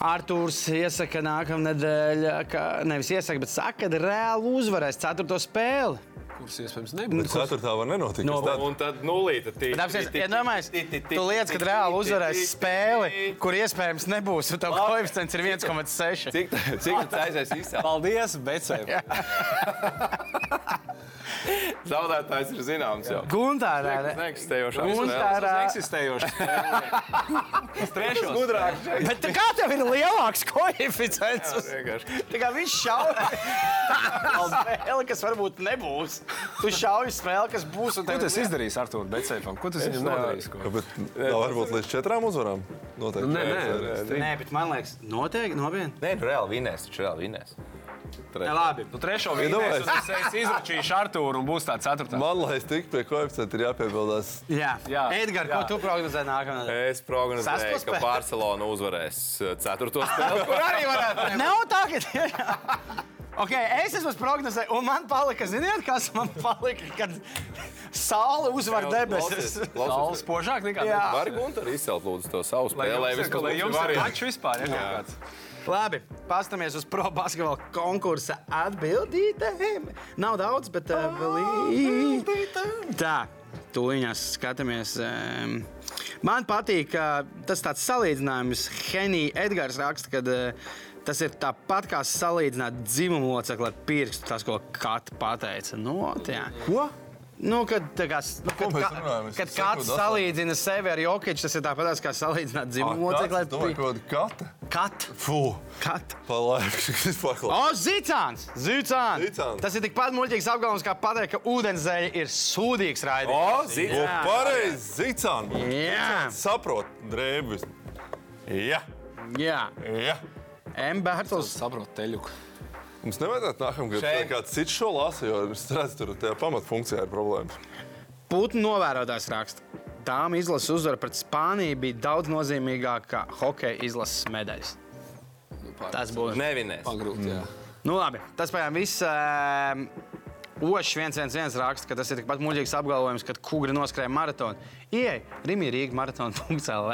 Speaker 2: Artūrs iesaka nākamnedēļ, ka nevis iesaka, bet saka, ka reāli uzvarēs ceturto spēli.
Speaker 3: Kuras iespējams nebūs.
Speaker 5: ceturtā var nenotikt.
Speaker 2: No-
Speaker 5: tad,
Speaker 4: Un tad nulīte tī.
Speaker 2: Bet apsies, iedomājies, tu lietas, ka reāli uzvarēs spēli, kur iespējams nebūs, un tev koeficients ir 1,6.
Speaker 4: Cik, tas aizies izsākt?
Speaker 3: Paldies, Becēm!
Speaker 4: Zaudētājs ir zināms jau.
Speaker 2: Guntārā.
Speaker 4: Neeksistējošā
Speaker 2: Guntārā.
Speaker 3: Eksistējošs.
Speaker 4: Trešais gudrāks.
Speaker 2: Bet tā kā tev ir lielāks koeficients? uz-
Speaker 4: vienkārši.
Speaker 2: Tā kā viņš šauj spēli, kas varbūt nebūs. Tu šauj spēli, kas būs. un
Speaker 3: Ko tas izdarīs Artur Becēm? Ko tas viņam nodarīs? ko?
Speaker 5: bet tā varbūt līdz četrām uzvarām. Noteikti.
Speaker 3: Nē, nē,
Speaker 2: Nē, bet man liekas, noteikti nopietni.
Speaker 4: Nē, nu reāli vinēs, taču reāli vinēs.
Speaker 2: Nē, labi.
Speaker 3: Nu, trešo vietu
Speaker 5: Iedomājies.
Speaker 3: es izračīšu Arturu un būs tā ceturtā.
Speaker 5: Man, lai es tiktu pie koeficienta, ir jāpiebildās.
Speaker 2: Jā,
Speaker 3: Jā,
Speaker 2: Edgars, ko tu prognozē nākamā nedēļa?
Speaker 4: Es prognozēju,
Speaker 2: Sesto
Speaker 4: ka
Speaker 2: spēli?
Speaker 4: Barcelona uzvarēs uh, ceturto spēli.
Speaker 2: Kur arī varētu būt? Nav tā, ka tiešām. Okay, es esmu prognozējis, un man palika, ziniet, kas man palika, kad saule uzvar debesis.
Speaker 3: Saule spožāk nekā
Speaker 2: Jā.
Speaker 4: Vari Gunter izcelt lūdzu to savu spēli, lai
Speaker 3: jums,
Speaker 4: viss
Speaker 3: ir- lai jums ir
Speaker 4: variants.
Speaker 3: mačs vispār. Ja.
Speaker 2: Labi, paskatāmies uz pro basketbola konkursa atbildītēm. Nav daudz, bet uh, vēl ir. Tā, tūlīņās skatāmies. Um, man patīk, ka tas tāds salīdzinājums, Henija Edgars raksta, ka uh, tas ir tāpat kā salīdzināt dzimumu locekli ar pirkstu, tas, ko Kata pateica. Nu, tā.
Speaker 5: Ko?
Speaker 2: Nu, kad, tā kā, nu, kad, ka,
Speaker 5: runājam?
Speaker 2: Kad kāds salīdzina sevi ar Jokiču, tas ir tāpat kā salīdzināt dzimumu locekli
Speaker 5: Domāju,
Speaker 2: pirkstu.
Speaker 5: kaut kāda kata.
Speaker 2: Kat,
Speaker 5: Fū.
Speaker 2: kat.
Speaker 5: Palaiks, vispār klāt.
Speaker 2: O, Zicāns! Zicāns!
Speaker 5: Zicāns.
Speaker 2: Tas ir tikpat muļķīgs apgalvojums, kā pateikt, ka ūdenzēļa ir sūdīgs raidījums.
Speaker 5: O, pareizi, Zicān.
Speaker 2: Jā,
Speaker 5: Saprot, drēbis. Jā,
Speaker 2: jā.
Speaker 5: jā.
Speaker 2: M. Bērtls.
Speaker 3: Saprotu teļuku.
Speaker 5: Mums nevajadzētu nākamgad
Speaker 4: Šeit.
Speaker 5: kāds cits šo lasa, jo es redzu, tur tajā pamatfunkcijā ir problēmas.
Speaker 2: Putnu novērotājs raksta. Dāmas izlases uzvara pret Spāniju bija daudz nozīmīgāka kā hokeja izlases medaļas. Tas būs.
Speaker 4: nevinēs.
Speaker 3: Pagrūti, jā.
Speaker 2: Nu, labi, tas pēc viss. Um, Ošs 111 raksta, ka tas ir tikpat muļķīgs apgalvojums, kad kūri noskrēja maratonu. Ieej, Rīgā Rīgā maratona.cl.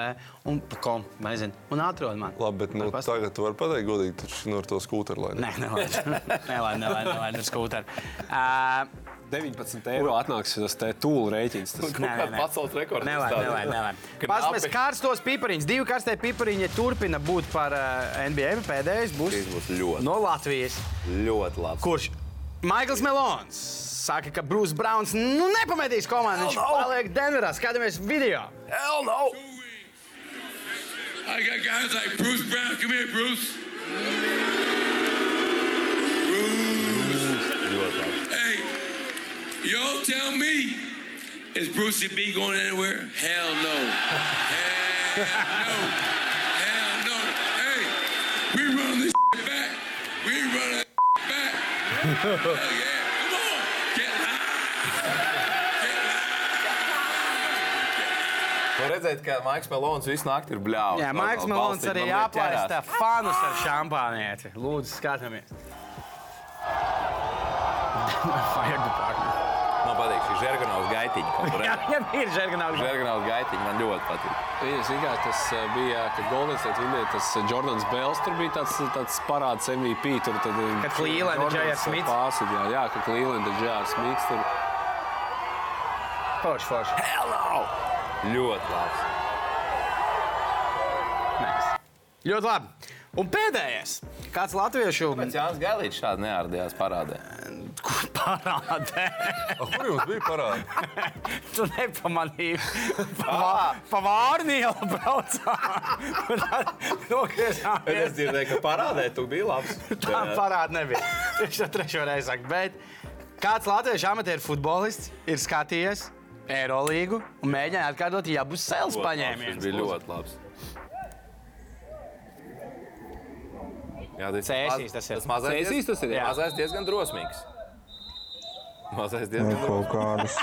Speaker 2: un kom, nezinu, un atrod mani.
Speaker 5: Labi, bet nu, tagad tu vari pateikt godīgi, taču nu, ar to skūteru lai
Speaker 2: Nē, nelaid, nelaid, nelaid, nelaid ar skūteri. Uh,
Speaker 3: 19 eiro atnāks tas te tūlu rēķins. Tas.
Speaker 2: Nē, nē, nē.
Speaker 4: Pasaules rekords.
Speaker 2: Nelaid, nelaid.
Speaker 4: Knapi.
Speaker 2: Paskatāmies, karstos pipariņus. Divi karstie pipariņi turpina būt par uh, NBA. Pēdējais būs
Speaker 4: Šis būs ļoti,
Speaker 2: no Latvijas.
Speaker 4: ļoti labs.
Speaker 2: Kurš? Maikls Melons. Saka, ka Brūss Browns nu, nepametīs komandu. Viņš paliek Denverā. Skatāmies video.
Speaker 4: Hell no!
Speaker 9: I got guys like Bruce Brown. Come here, Bruce. Bruce. Hey, y'all tell me, is Brucey B going anywhere? Hell no. Hell no. Hell no. Hey, we run this back. We run that back. Hell yeah.
Speaker 4: Var redzēt, ka Maiks Melons visu nakti ir bļāvis.
Speaker 2: Jā, Maiks Melons arī aplaista fanus ar šampānieti. Lūdzu, skatāmies. Fire department. Jā, viņam ir žerganaugs.
Speaker 4: Žerganovas gaitiņa man ļoti patīk.
Speaker 3: Es vienkārši tas uh, bija, kad Golden State vinēja tas uh, Jordans Bells. Tur bija tāds, tāds parāds MVP. Tur, tad, uh,
Speaker 2: Kad J.R.
Speaker 3: uh,
Speaker 2: Smits.
Speaker 3: Pārsīdījā, jā, ka Clevelanda J.R. Smits tur.
Speaker 2: Forši, forši.
Speaker 4: Hello! Ļoti labs.
Speaker 2: Nice. Ļoti labi. Un pēdējais. Kāds latviešu
Speaker 4: Pēc Jānis Gailīts šādi neārdījās parādē.
Speaker 2: Parādē?
Speaker 5: Kur jums bija parādi?
Speaker 2: tu nepamanīji. Pa, pa vārnielu braucām. Un tad Nogriezāmies.
Speaker 4: Es dzirdēju, ka parādē tu biji labs.
Speaker 2: Tā parāda nebija. Viņš to trešo reizi saka. Bet kāds latviešu amatieru futbolists ir skatījies Eirolīgu un mēģināja atkārtot jabus sēles
Speaker 4: Tas
Speaker 2: paņēmienus.
Speaker 4: bija ļoti labs. Jā, tas
Speaker 2: Cēsīs tas ir.
Speaker 4: Tas mazais,
Speaker 3: Cēsīs tas ir, jā.
Speaker 4: Mazais diezgan drosmīgs. Mazais diezgan drosmīgs.
Speaker 7: kādas.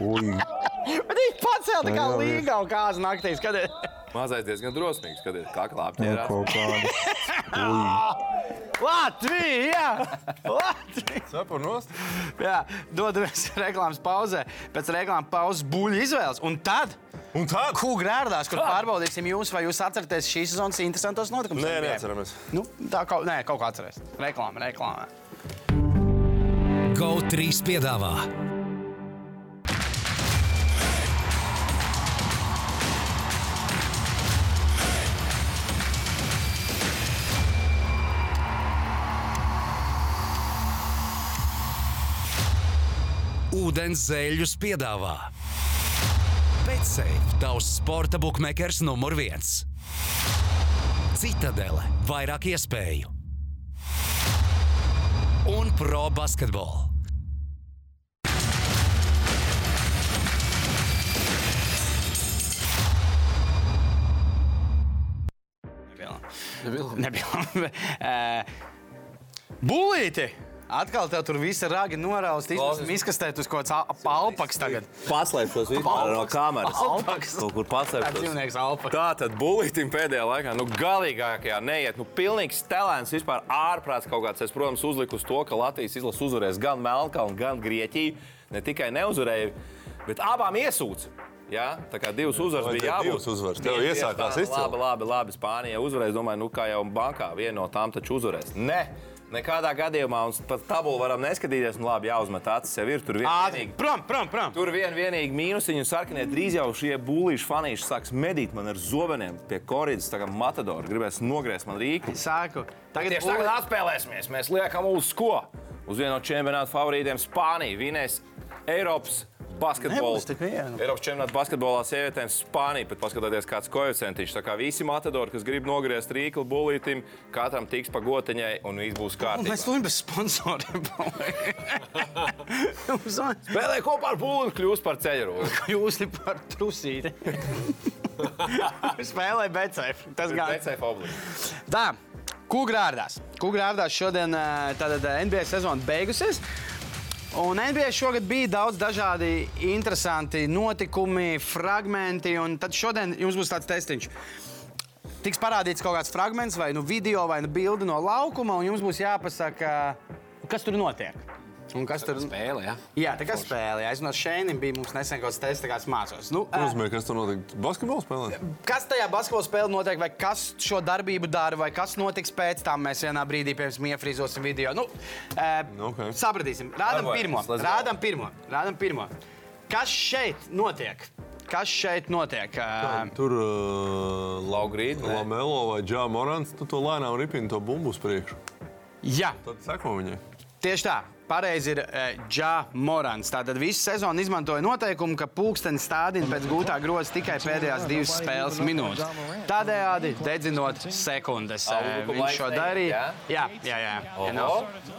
Speaker 7: Ui,
Speaker 2: Bet viņš pacēla tā kā līga un kāds naktī. Skaties.
Speaker 4: Mazais diezgan drosmīgs. Skatiet, kā klāpķērās.
Speaker 7: kādas. Ui,
Speaker 2: Latvija! Latvija!
Speaker 5: Nost.
Speaker 2: Jā, dodamies reklāmas pauzē. Pēc reklāmas pauzes buļļu izvēles. Un tad,
Speaker 5: Un tad?
Speaker 2: Kugrārdās, kur pārbaudīsim jūs, vai jūs atceraties šīs sezonas interesantos notikumus.
Speaker 5: Nē, neatceramies.
Speaker 2: Nu, tā kaut, nē, kaut kā atcerēs. Reklāma, reklāma.
Speaker 1: GO3 piedāvā Ūdens zēļus piedāvā Betsafe, tavs sporta buklets numur viens. Citadele, vairāk iespēju un pro basketbolu.
Speaker 2: Nebija. Nebija. Eh, Bulīti! Atkal tev tur viss ir ragi noraustīts.
Speaker 4: Klausies.
Speaker 2: Izkastēt uz kaut kāds alpaks tagad.
Speaker 4: Paslēpšos vispār no kameras.
Speaker 2: Alpaks.
Speaker 4: Kaut kur paslēpšos.
Speaker 2: dzīvnieks alpaks.
Speaker 4: Tā tad bulītim pēdējā laikā, nu, galīgākajā neiet. Nu, pilnīgs telēns, vispār ārprāts kaut kāds. Es, protams, uzliku uz to, ka Latvijas izlase uzvarēs gan Melnkalnu, gan Grieķiju. Ne tikai neuzvarēja, bet abām iesūdz. Ja? Tā kā divas uzvaras bija jābūt.
Speaker 5: divas uzvaras? Tev iesākās izcili.
Speaker 4: Labi, labi, labi. Spānija uzvarēs. Domāju, nu, kā jau bankā, viena no tām taču uzvarēs. Nē, nekādā gadījumā mums pat tabulu varam neskatīties. Nu, labi, jāuzmet acis sev ir tur vienīgi.
Speaker 2: Prom, prom, prom.
Speaker 4: Tur vien vienīgi mīnusiņu un sarkanie drīz jau šie būlīši fanīši sāks medīt man ar zobeniem pie korīdas, tā kā matadori. Gribēs nogriezt man rīku.
Speaker 2: Sāku.
Speaker 4: Tagad tieši tagad atspēlēsimies. Mēs liekam uz ko? Uz vienu no čempionāta favorītiem Spāniju. Vinēs Eiropas basketbolu. Eiropas čempionāta basketbolā sievietēm Spānija. Pat paskatieties, kāds koeficients. Tā kā visi matadori, kas grib nogriezt rīklu būlītim, katram tiks pa gotiņai un viss būs
Speaker 2: Un
Speaker 4: kārtībā.
Speaker 2: Mēs tur bez sponsoriem.
Speaker 4: Spēlē kopā ar būlīti, kļūst par ceļu.
Speaker 2: Esat par trusīti. Spēlē BCF. Tas gan.
Speaker 4: BCF obligāti.
Speaker 2: Tā, Kugrārdās. Kugrārdās šodien ā, tātad ā, NBA sezona beigusies. Un NBA šogad bija daudz dažādi interesanti notikumi, fragmenti. Tad šodien jums būs tāds testiņš. Tiks parādīts kaut kāds fragments, vai nu video, vai nu bildi no laukuma, un jums būs jāpasaka, kas tur notiek. Un kas tur
Speaker 3: Spēle, jā.
Speaker 2: Jā, tā kā spēlē. Es no šeit biju mums nesen kaut kāds tests, kāds mācos. Nu, ā,
Speaker 5: Uzmēr, kas tur notiek? Basketbols spēlē?
Speaker 2: Kas tajā basketbola spēlē notiek, vai kas šo darbību dara, vai kas notiks pēc tam, mēs vienā brīdī pirms iefrīzosim video. Nu, uh,
Speaker 5: Ok.
Speaker 2: Sapratīsim. Rādam
Speaker 4: Darbojamies,
Speaker 2: pirmo. Rādam pirmo. Rādam pirmo. Kas šeit notiek? Kas šeit notiek? Uh,
Speaker 5: Tur uh,
Speaker 4: Laugrīt, nē.
Speaker 5: Lamelo vai Džā Morants, tu to lēnām ripini to bumbu uz priekšu.
Speaker 2: jā,
Speaker 5: Tad seko viņai.
Speaker 2: Tieši tā. Pareizi ir Džā Morants. Tātad visu sezonu izmantoja noteikumu, ka pulksteni stādina pēc gūtā groza tikai pēdējās divas spēles minūtes. Tādējādi dedzinot sekundes. Eh,
Speaker 4: Uzbrukuma
Speaker 2: Viņš šo
Speaker 4: laiks
Speaker 2: darīja. Jā, jā, jā. jā.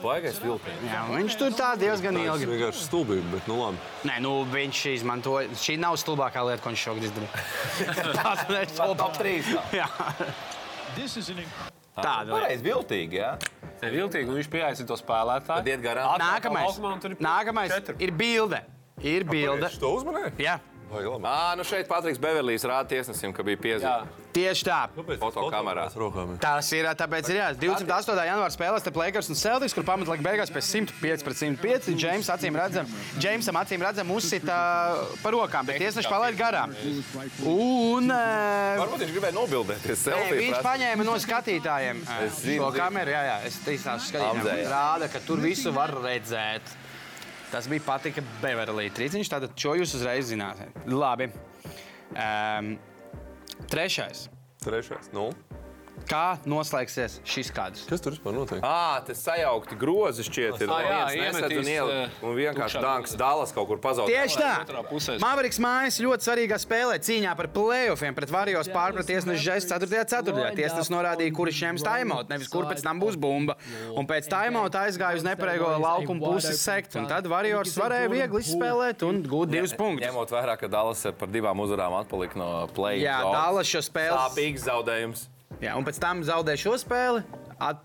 Speaker 4: baigais vilciens.
Speaker 2: Jā, un viņš tur tā diezgan
Speaker 5: Tas
Speaker 2: ilgi.
Speaker 5: ir vienkārši stulbība, bet nu labi.
Speaker 2: Nē, nu, viņš izmantoja. Šī nav stulbākā lieta, ko viņš šogad izdarīja. Tā ir
Speaker 4: Top 3.
Speaker 2: Tāda lieta.
Speaker 4: Pareizi, viltīgi, jā.
Speaker 3: Ne viltīgi, un viņš pieaicina to spēlētāju.
Speaker 4: Tad iet garām.
Speaker 2: Nākamais,
Speaker 3: ir
Speaker 2: nākamais ir bilde. Ir bilde.
Speaker 5: Viņš to uzmanēja?
Speaker 2: Jā,
Speaker 5: Vai labi?
Speaker 4: Ā, nu šeit Patriks Beverlijs rāda tiesnesim, ka bija piezīme.
Speaker 2: tieši tā.
Speaker 4: Fotokamerā.
Speaker 2: Tas ir tāpēc, ir jā, 28. janvāra spēlēs starp Lakers un Celtics, kur pamatlaika beigās pēc 105 pret 105. Džeims acīm redzam, Džeimsam acīm redzam uzsita par rokām, bet tiesneši palaid garām. Un
Speaker 4: Varbūt viņš gribēja nobildēties.
Speaker 2: Nē,
Speaker 4: selfiju
Speaker 2: viņš
Speaker 4: prasa.
Speaker 2: paņēma no skatītājiem
Speaker 4: Es zinu,
Speaker 2: šo
Speaker 4: zinu.
Speaker 2: kameru. Jā, jā, es
Speaker 4: Amdzē, jā.
Speaker 2: rāda, ka tur visu var redzēt. Tas bija patika Beverlī trīciņš, tātad šo jūs uzreiz zināsiet. Labi. Um, trešais.
Speaker 5: Trešais. Nu,
Speaker 2: Kā noslēgsies šis kadrs?
Speaker 5: kas tur vispār notiek?
Speaker 4: Ā, tas sajaukti grozi šķiet. Ir
Speaker 3: Ah, jā,
Speaker 4: viens
Speaker 3: iemetīs,
Speaker 4: un iel- un vienkārši danks dalas kaut kur pazaudē.
Speaker 2: Tieši tā. Maveriks mājas ļoti svarīgā spēlē cīņā par playoffiem pret Varijos pārprat tiesnešu žests 4. ceturtajā. Tiesnesis norādīja, kurš ņems timeout, nevis kur pēc tam būs bumba. Un pēc timeout aizgāja uz nepareigo laukumu pusi sekt. Un tad Varijos varēja viegli izspēlēt un gūt divus punktus.
Speaker 4: Ņemot vērā, ka Dallas par divām uzvarām atpalika no play.
Speaker 2: Jā, Dallas šo spēli.
Speaker 4: Sāpīgs zaudējums.
Speaker 2: Jā, un pēc tam zaudēja šo spēli,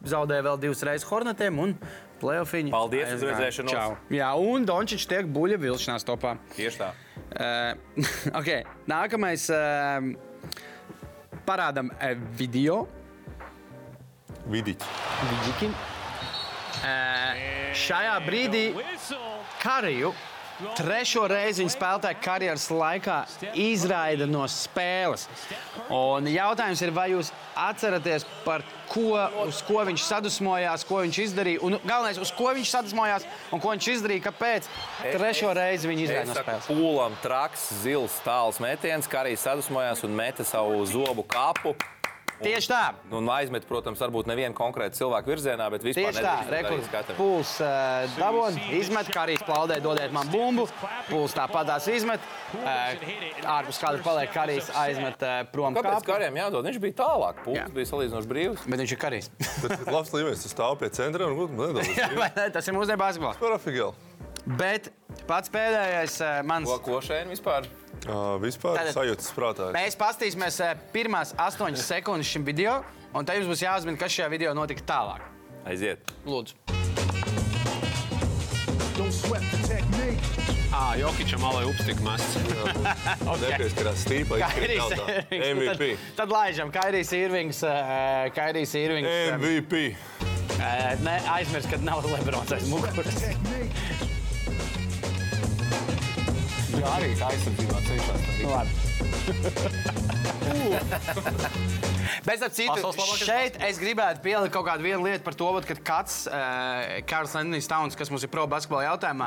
Speaker 2: zaudēja vēl divas reizes Hornetiem un playoffiņu.
Speaker 4: Paldies
Speaker 2: aizgāja.
Speaker 4: redzēšanos.
Speaker 2: Jā, un Dončičs tiek buļļa vilšanās topā.
Speaker 4: Tieši tā.
Speaker 2: Uh, okay. Nākamais uh, parādām uh, video.
Speaker 5: Vidiķi.
Speaker 2: Vidžikim. Eh, Šajā brīdī Kariju trešo reizi viņa spēlētāja karjeras laikā izraida no spēles. Un jautājums ir, vai jūs atceraties, par ko, uz ko viņš sadusmojās, ko viņš izdarīja? Un galvenais, uz ko viņš sadusmojās un ko viņš izdarīja, kāpēc trešo reizi viņa izraida no spēles.
Speaker 4: pūlam traks, zils, tāls metiens, kā arī sadusmojās un meta savu zobu kapu.
Speaker 2: Tieši tā.
Speaker 4: Un aizmet, protams, varbūt nevienu konkrētu cilvēku virzienā, bet vispār
Speaker 2: Tieši tā,
Speaker 4: katram.
Speaker 2: Pūls uh, dabūna, izmet, kā arī plaudē, dodiet man bumbu. Pūls tāpat tās izmet. Uh, ārpus kāda paliek karīs, aizmet uh, prom
Speaker 4: Kāpēc
Speaker 2: kāpu.
Speaker 4: kariem jādod? Viņš bija tālāk.
Speaker 2: Jā.
Speaker 4: Pūlis bija salīdzinoši brīvs.
Speaker 2: Bet viņš ir karīs.
Speaker 5: Bet labs līmenis, tu stāv pie centra un gudri nedaudz.
Speaker 2: Vai ne? Tas ir mūsdienu basketbols. Bet pats pēdējais uh, mans.
Speaker 4: Ko, ko šeit vispār?
Speaker 5: Uh, vispār
Speaker 2: Tātad-
Speaker 5: sajūtas prātā.
Speaker 2: Mēs paskatīsimies pirmās astoņas sekundes šim video, un tad jums būs jāuzmina, kas šajā video notika tālāk.
Speaker 4: Aiziet.
Speaker 2: Lūdzu.
Speaker 3: Ā, Jokičam alai upstika mests.
Speaker 5: Nepieskarās stīpa, izkrīt.
Speaker 2: Irvings.
Speaker 5: MVP.
Speaker 2: Tad, tad laižam, Kairijs Irvings. Uh, Kairijs Irvings.
Speaker 5: MVP.
Speaker 2: Uh, ne, aizmirst, ka nav Lebrons aiz muguras.
Speaker 3: Jā, arī aizsardzībā cenšas.
Speaker 2: Nu. Bet, ap citu, šeit es gribētu pielikt kaut kādu vienu lietu par to, kad kāds uh, Karls Lendijs Tauns, kas mums ir pro basketbola jautājumā,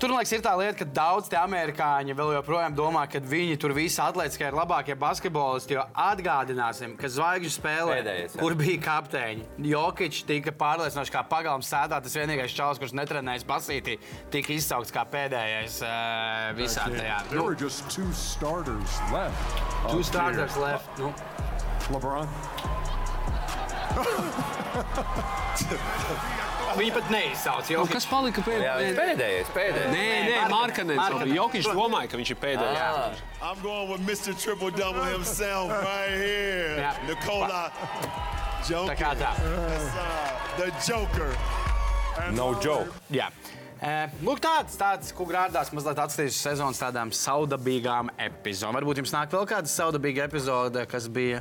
Speaker 2: Tur, man liekas, ir tā lieta, ka daudz tie amerikāņi vēl joprojām domā, ka viņi tur visi atlētiski ir labākie basketbolisti. Jo atgādināsim, ka zvaigžņu spēlē,
Speaker 4: Pēdējais, jā.
Speaker 2: kur bija kapteiņi, Jokic tika pārliecinoši kā pagalms sēdā. Tas vienīgais čalis, kurš netrenējas basītī, tika izsaukts kā pēdējais uh, visā tajā.
Speaker 6: There
Speaker 2: Nu,
Speaker 6: two starters left.
Speaker 2: Two
Speaker 6: up
Speaker 2: starters
Speaker 6: here.
Speaker 2: left. Nu.
Speaker 6: LeBron.
Speaker 2: Viņi pat neizsauc. Jo,
Speaker 3: Kas palika
Speaker 4: Jā,
Speaker 3: pēdējais?
Speaker 4: pēdējais, pēdējais.
Speaker 3: Nē, nē, Markanens.
Speaker 2: Markkanen.
Speaker 3: Jokič domāja, ka viņš ir pēdējais.
Speaker 10: I'm going with Mr. Triple Double himself right here.
Speaker 2: Yeah.
Speaker 10: Nikola
Speaker 2: Tā kā
Speaker 10: Joker.
Speaker 2: tā.
Speaker 10: Sir. The Joker. And
Speaker 4: No joke.
Speaker 2: Jā. Eh, Lūk, tāds, tāds ko grādās mazliet atstājis sezonas tādām saudabīgām epizodēm. Varbūt jums nāk vēl kāda saudabīga epizode, kas bija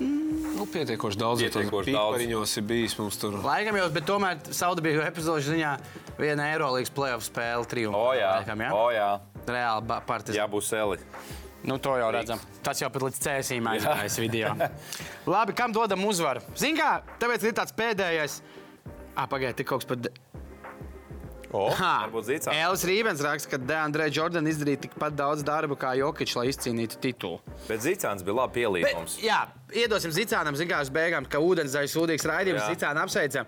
Speaker 3: Nu, pietiekoši daudz.
Speaker 4: Pietiekoši daudz.
Speaker 3: Pīpariņos ir bijis mums tur.
Speaker 2: laikam jau, bet tomēr saudabīga epizode ziņā viena Eirolandes playoff spēle triumfā.
Speaker 4: O, jā.
Speaker 2: Laikam, jā?
Speaker 4: O, jā.
Speaker 2: Reāli partizāns.
Speaker 4: Jā, būs Eli.
Speaker 2: Nu, to jau redzam. Tas jau pat līdz cēsīm aizgājis video. Labi, kam dodam uzvaru? Zini, kā, tāpēc ir tāds pēdējais. Ah, pagaidiet, tik kaut kas par. De-
Speaker 4: O,
Speaker 2: Ha,
Speaker 4: varbūt
Speaker 2: Zīcāns.Ēlis Rībens raksta, ka Deandre Jordan izdarīja tikpat daudz darba kā Jokic, lai izcīnītu titulu.
Speaker 4: Bet Zīcāns bija labi pielīgums.
Speaker 2: Jā, iedosim Zicānam, zinām, uz beigām, ka ūdenzēļa sūdīgs raidījums,
Speaker 4: Jā.
Speaker 2: Zicānu apsveicam.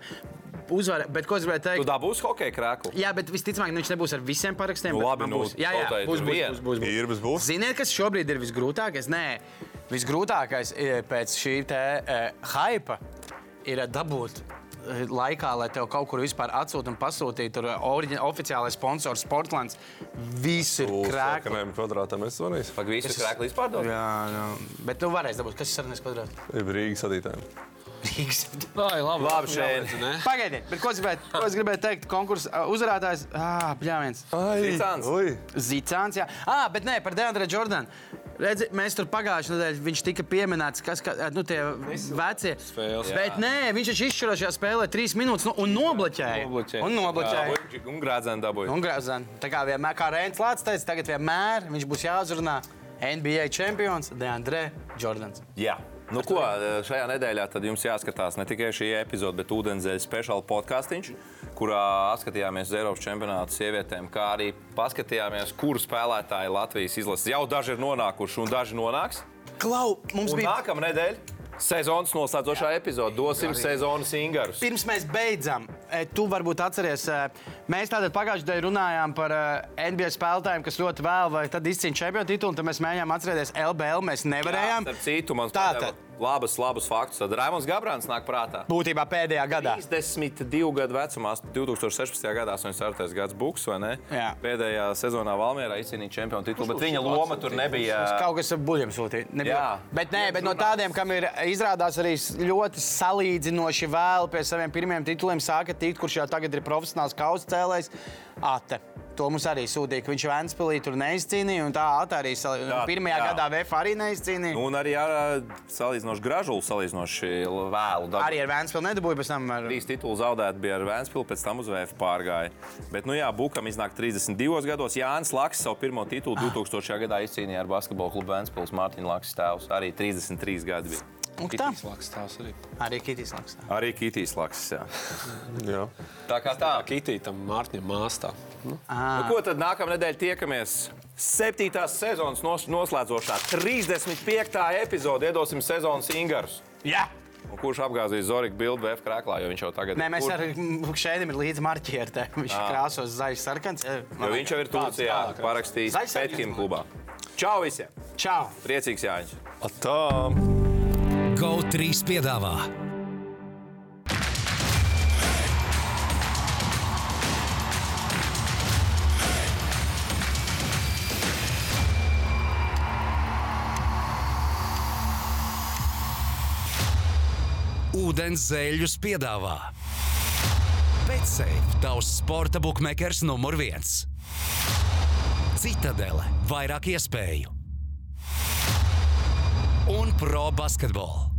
Speaker 2: Uzvar, bet ko es gribēju
Speaker 4: Tu
Speaker 2: teikt?
Speaker 4: dabūsi hokeja krēklu?
Speaker 2: Jā, bet visticamāk, nu, viņš nebūs ar visiem parakstiem.
Speaker 4: Nu,
Speaker 2: bet
Speaker 4: labi,
Speaker 2: man
Speaker 4: nu,
Speaker 2: būs. Jā, jā, būs, būs, būs, būs, būs.
Speaker 5: Īrbis būs.
Speaker 2: Ziniet, kas šobrīd ir visgrūtākais? Nē, visgrūtākais ir pēc šī te uh, hypa ir dabūt laikā, lai tev kaut kur vispār atsūta un pasūtītu. Tur oriģin, oficiālais sponsors Sportlands. Viss ir krāklis.
Speaker 5: Krākliem kvadrātam es zvanīju.
Speaker 4: Pag visu krēklu izpārdot?
Speaker 2: Jā, jā. Bet tu varēsi dabūt, kas ir sarunājis kvadrāts.
Speaker 5: Ir Rīgas sadītājiem.
Speaker 2: Rīgas.
Speaker 3: Ai, labi,
Speaker 4: Labi, šeit.
Speaker 3: ne?
Speaker 2: Pagaidiet, bet ko es gribēju, ko es gribēju teikt? Konkurss uh, uzvarētājs. Ah, bļāviens.
Speaker 4: Zīcāns.
Speaker 5: Ui,
Speaker 2: Zicāns, jā. Ah, bet nē, par Deandre Jordanu. Redzi, mēs tur pagājušajā nedēļā viņš tika pieminēts, kas ka, nu, tie vecie.
Speaker 3: Spēles.
Speaker 2: Bet nē, viņš taču izšķirošajā spēlē trīs minūtes nu, un nobloķēja.
Speaker 3: Nobloķēja.
Speaker 2: Un nobloķēja.
Speaker 4: Un grādzēni dabūja.
Speaker 2: Un grāzan. Tā kā vienmēr, kā Rēns Lācis teica, tagad vienmēr viņš būs jāuzrunā NBA čempions Deandre Jordans.
Speaker 4: Jā. Nu, ko, šajā nedēļā tad jums jāskatās ne tikai šī epizode, bet ūdenzēļa speciāla podkāstīņš, kurā apskatījāmies uz Eiropas čempionāta sievietēm, kā arī paskatījāmies, kuru spēlētāju Latvijas izlases jau daži ir nonākuši un daži nonāks.
Speaker 2: Klau, mums
Speaker 4: Un
Speaker 2: bija.
Speaker 4: nākamā nedēļa sezonas noslēdzošā epizode. Dosim sezonas ingarus.
Speaker 2: Pirms mēs beidzam, e, tu varbūt atceries, e, mēs tātad pagājušajā gadā runājām par e, NBA spēlētājiem, kas ļoti vēl vai tad izcīnīja čempionu titulu, un tad mēs mēģinājām atcerēties LBL. Mēs nevarējām.
Speaker 4: Starp citu, man
Speaker 2: Tātad.
Speaker 4: Labas, labas faktus. Tad Raimons Gabrāns nāk prātā.
Speaker 2: Būtībā pēdējā gadā.
Speaker 4: 32 gadu vecumā, 2016. gadā, 84. gads Buks, vai ne?
Speaker 2: Jā.
Speaker 4: Pēdējā sezonā Valmjerā izcīnīja čempionu titulu, bet viņa loma tur nebija.
Speaker 2: Kaut kas buļbuļsakām sūtīja.
Speaker 4: Jā.
Speaker 2: Bet, nē, bet no tādiem, kam ir izrādās arī ļoti salīdzinoši vēl pie saviem pirmiem tituliem, sāka tikt, kurš jau tagad ir profesionāls kausa cēlējs, Ate. To mums arī sūtīja, ka viņš Vēnspilī tur neizcīnīja. Tā tā arī sal...
Speaker 4: Jā,
Speaker 2: pirmajā
Speaker 4: jā.
Speaker 2: gadā VF arī neizcīnīja.
Speaker 4: Un arī ar salīdzinoši gražulu, salīdzinoši vēlu. dabu.
Speaker 2: Arī ar Vēnspili nedabūja pēc tam. Ar...
Speaker 4: Trīs titulu zaudēt bija ar Vēnspili, pēc tam uz VF pārgāja. Bet, nu jā, Bukam iznāk 32 gados. Jānis Lakis savu pirmo titulu 2000. gadā izcīnīja ar basketbola klubu Vēnspils Mārtiņa Lakis tēvs. Arī 33 gadi bija.
Speaker 2: Un tā.
Speaker 3: Laks tās arī.
Speaker 2: Arī Kitīs Laks.
Speaker 4: Arī Kitīs Lakis. Jā.
Speaker 5: Jā.
Speaker 4: Tā kā tā.
Speaker 3: Kitītam Mārtiņam māstā. Nu,
Speaker 4: Nu, ko tad nākamā nedēļa tiekamies? Septītās sezonas nos, noslēdzošā 35. epizode. Iedosim sezonas Ingarus.
Speaker 2: Jā!
Speaker 4: Un kurš apgāzīs Zoriku bildu VF krēklā, jo viņš jau tagad
Speaker 2: Nē, mēs
Speaker 4: kur-
Speaker 2: ar šeit ir līdzi marķiertē. Viņš
Speaker 4: Ā.
Speaker 2: krāsos zaļš sarkans.
Speaker 4: Jo viņš jau ir Turcijā parakstījis Pētkim klubā. Čau visiem!
Speaker 2: Čau!
Speaker 4: Priecīgs Jāņš!
Speaker 5: Tā!
Speaker 1: GO3 piedāvā. Ūdens zēļus piedāvā. Betsafe, tavs sporta buklets numur viens. Citadele, vairāk iespēju un pro basketbolu.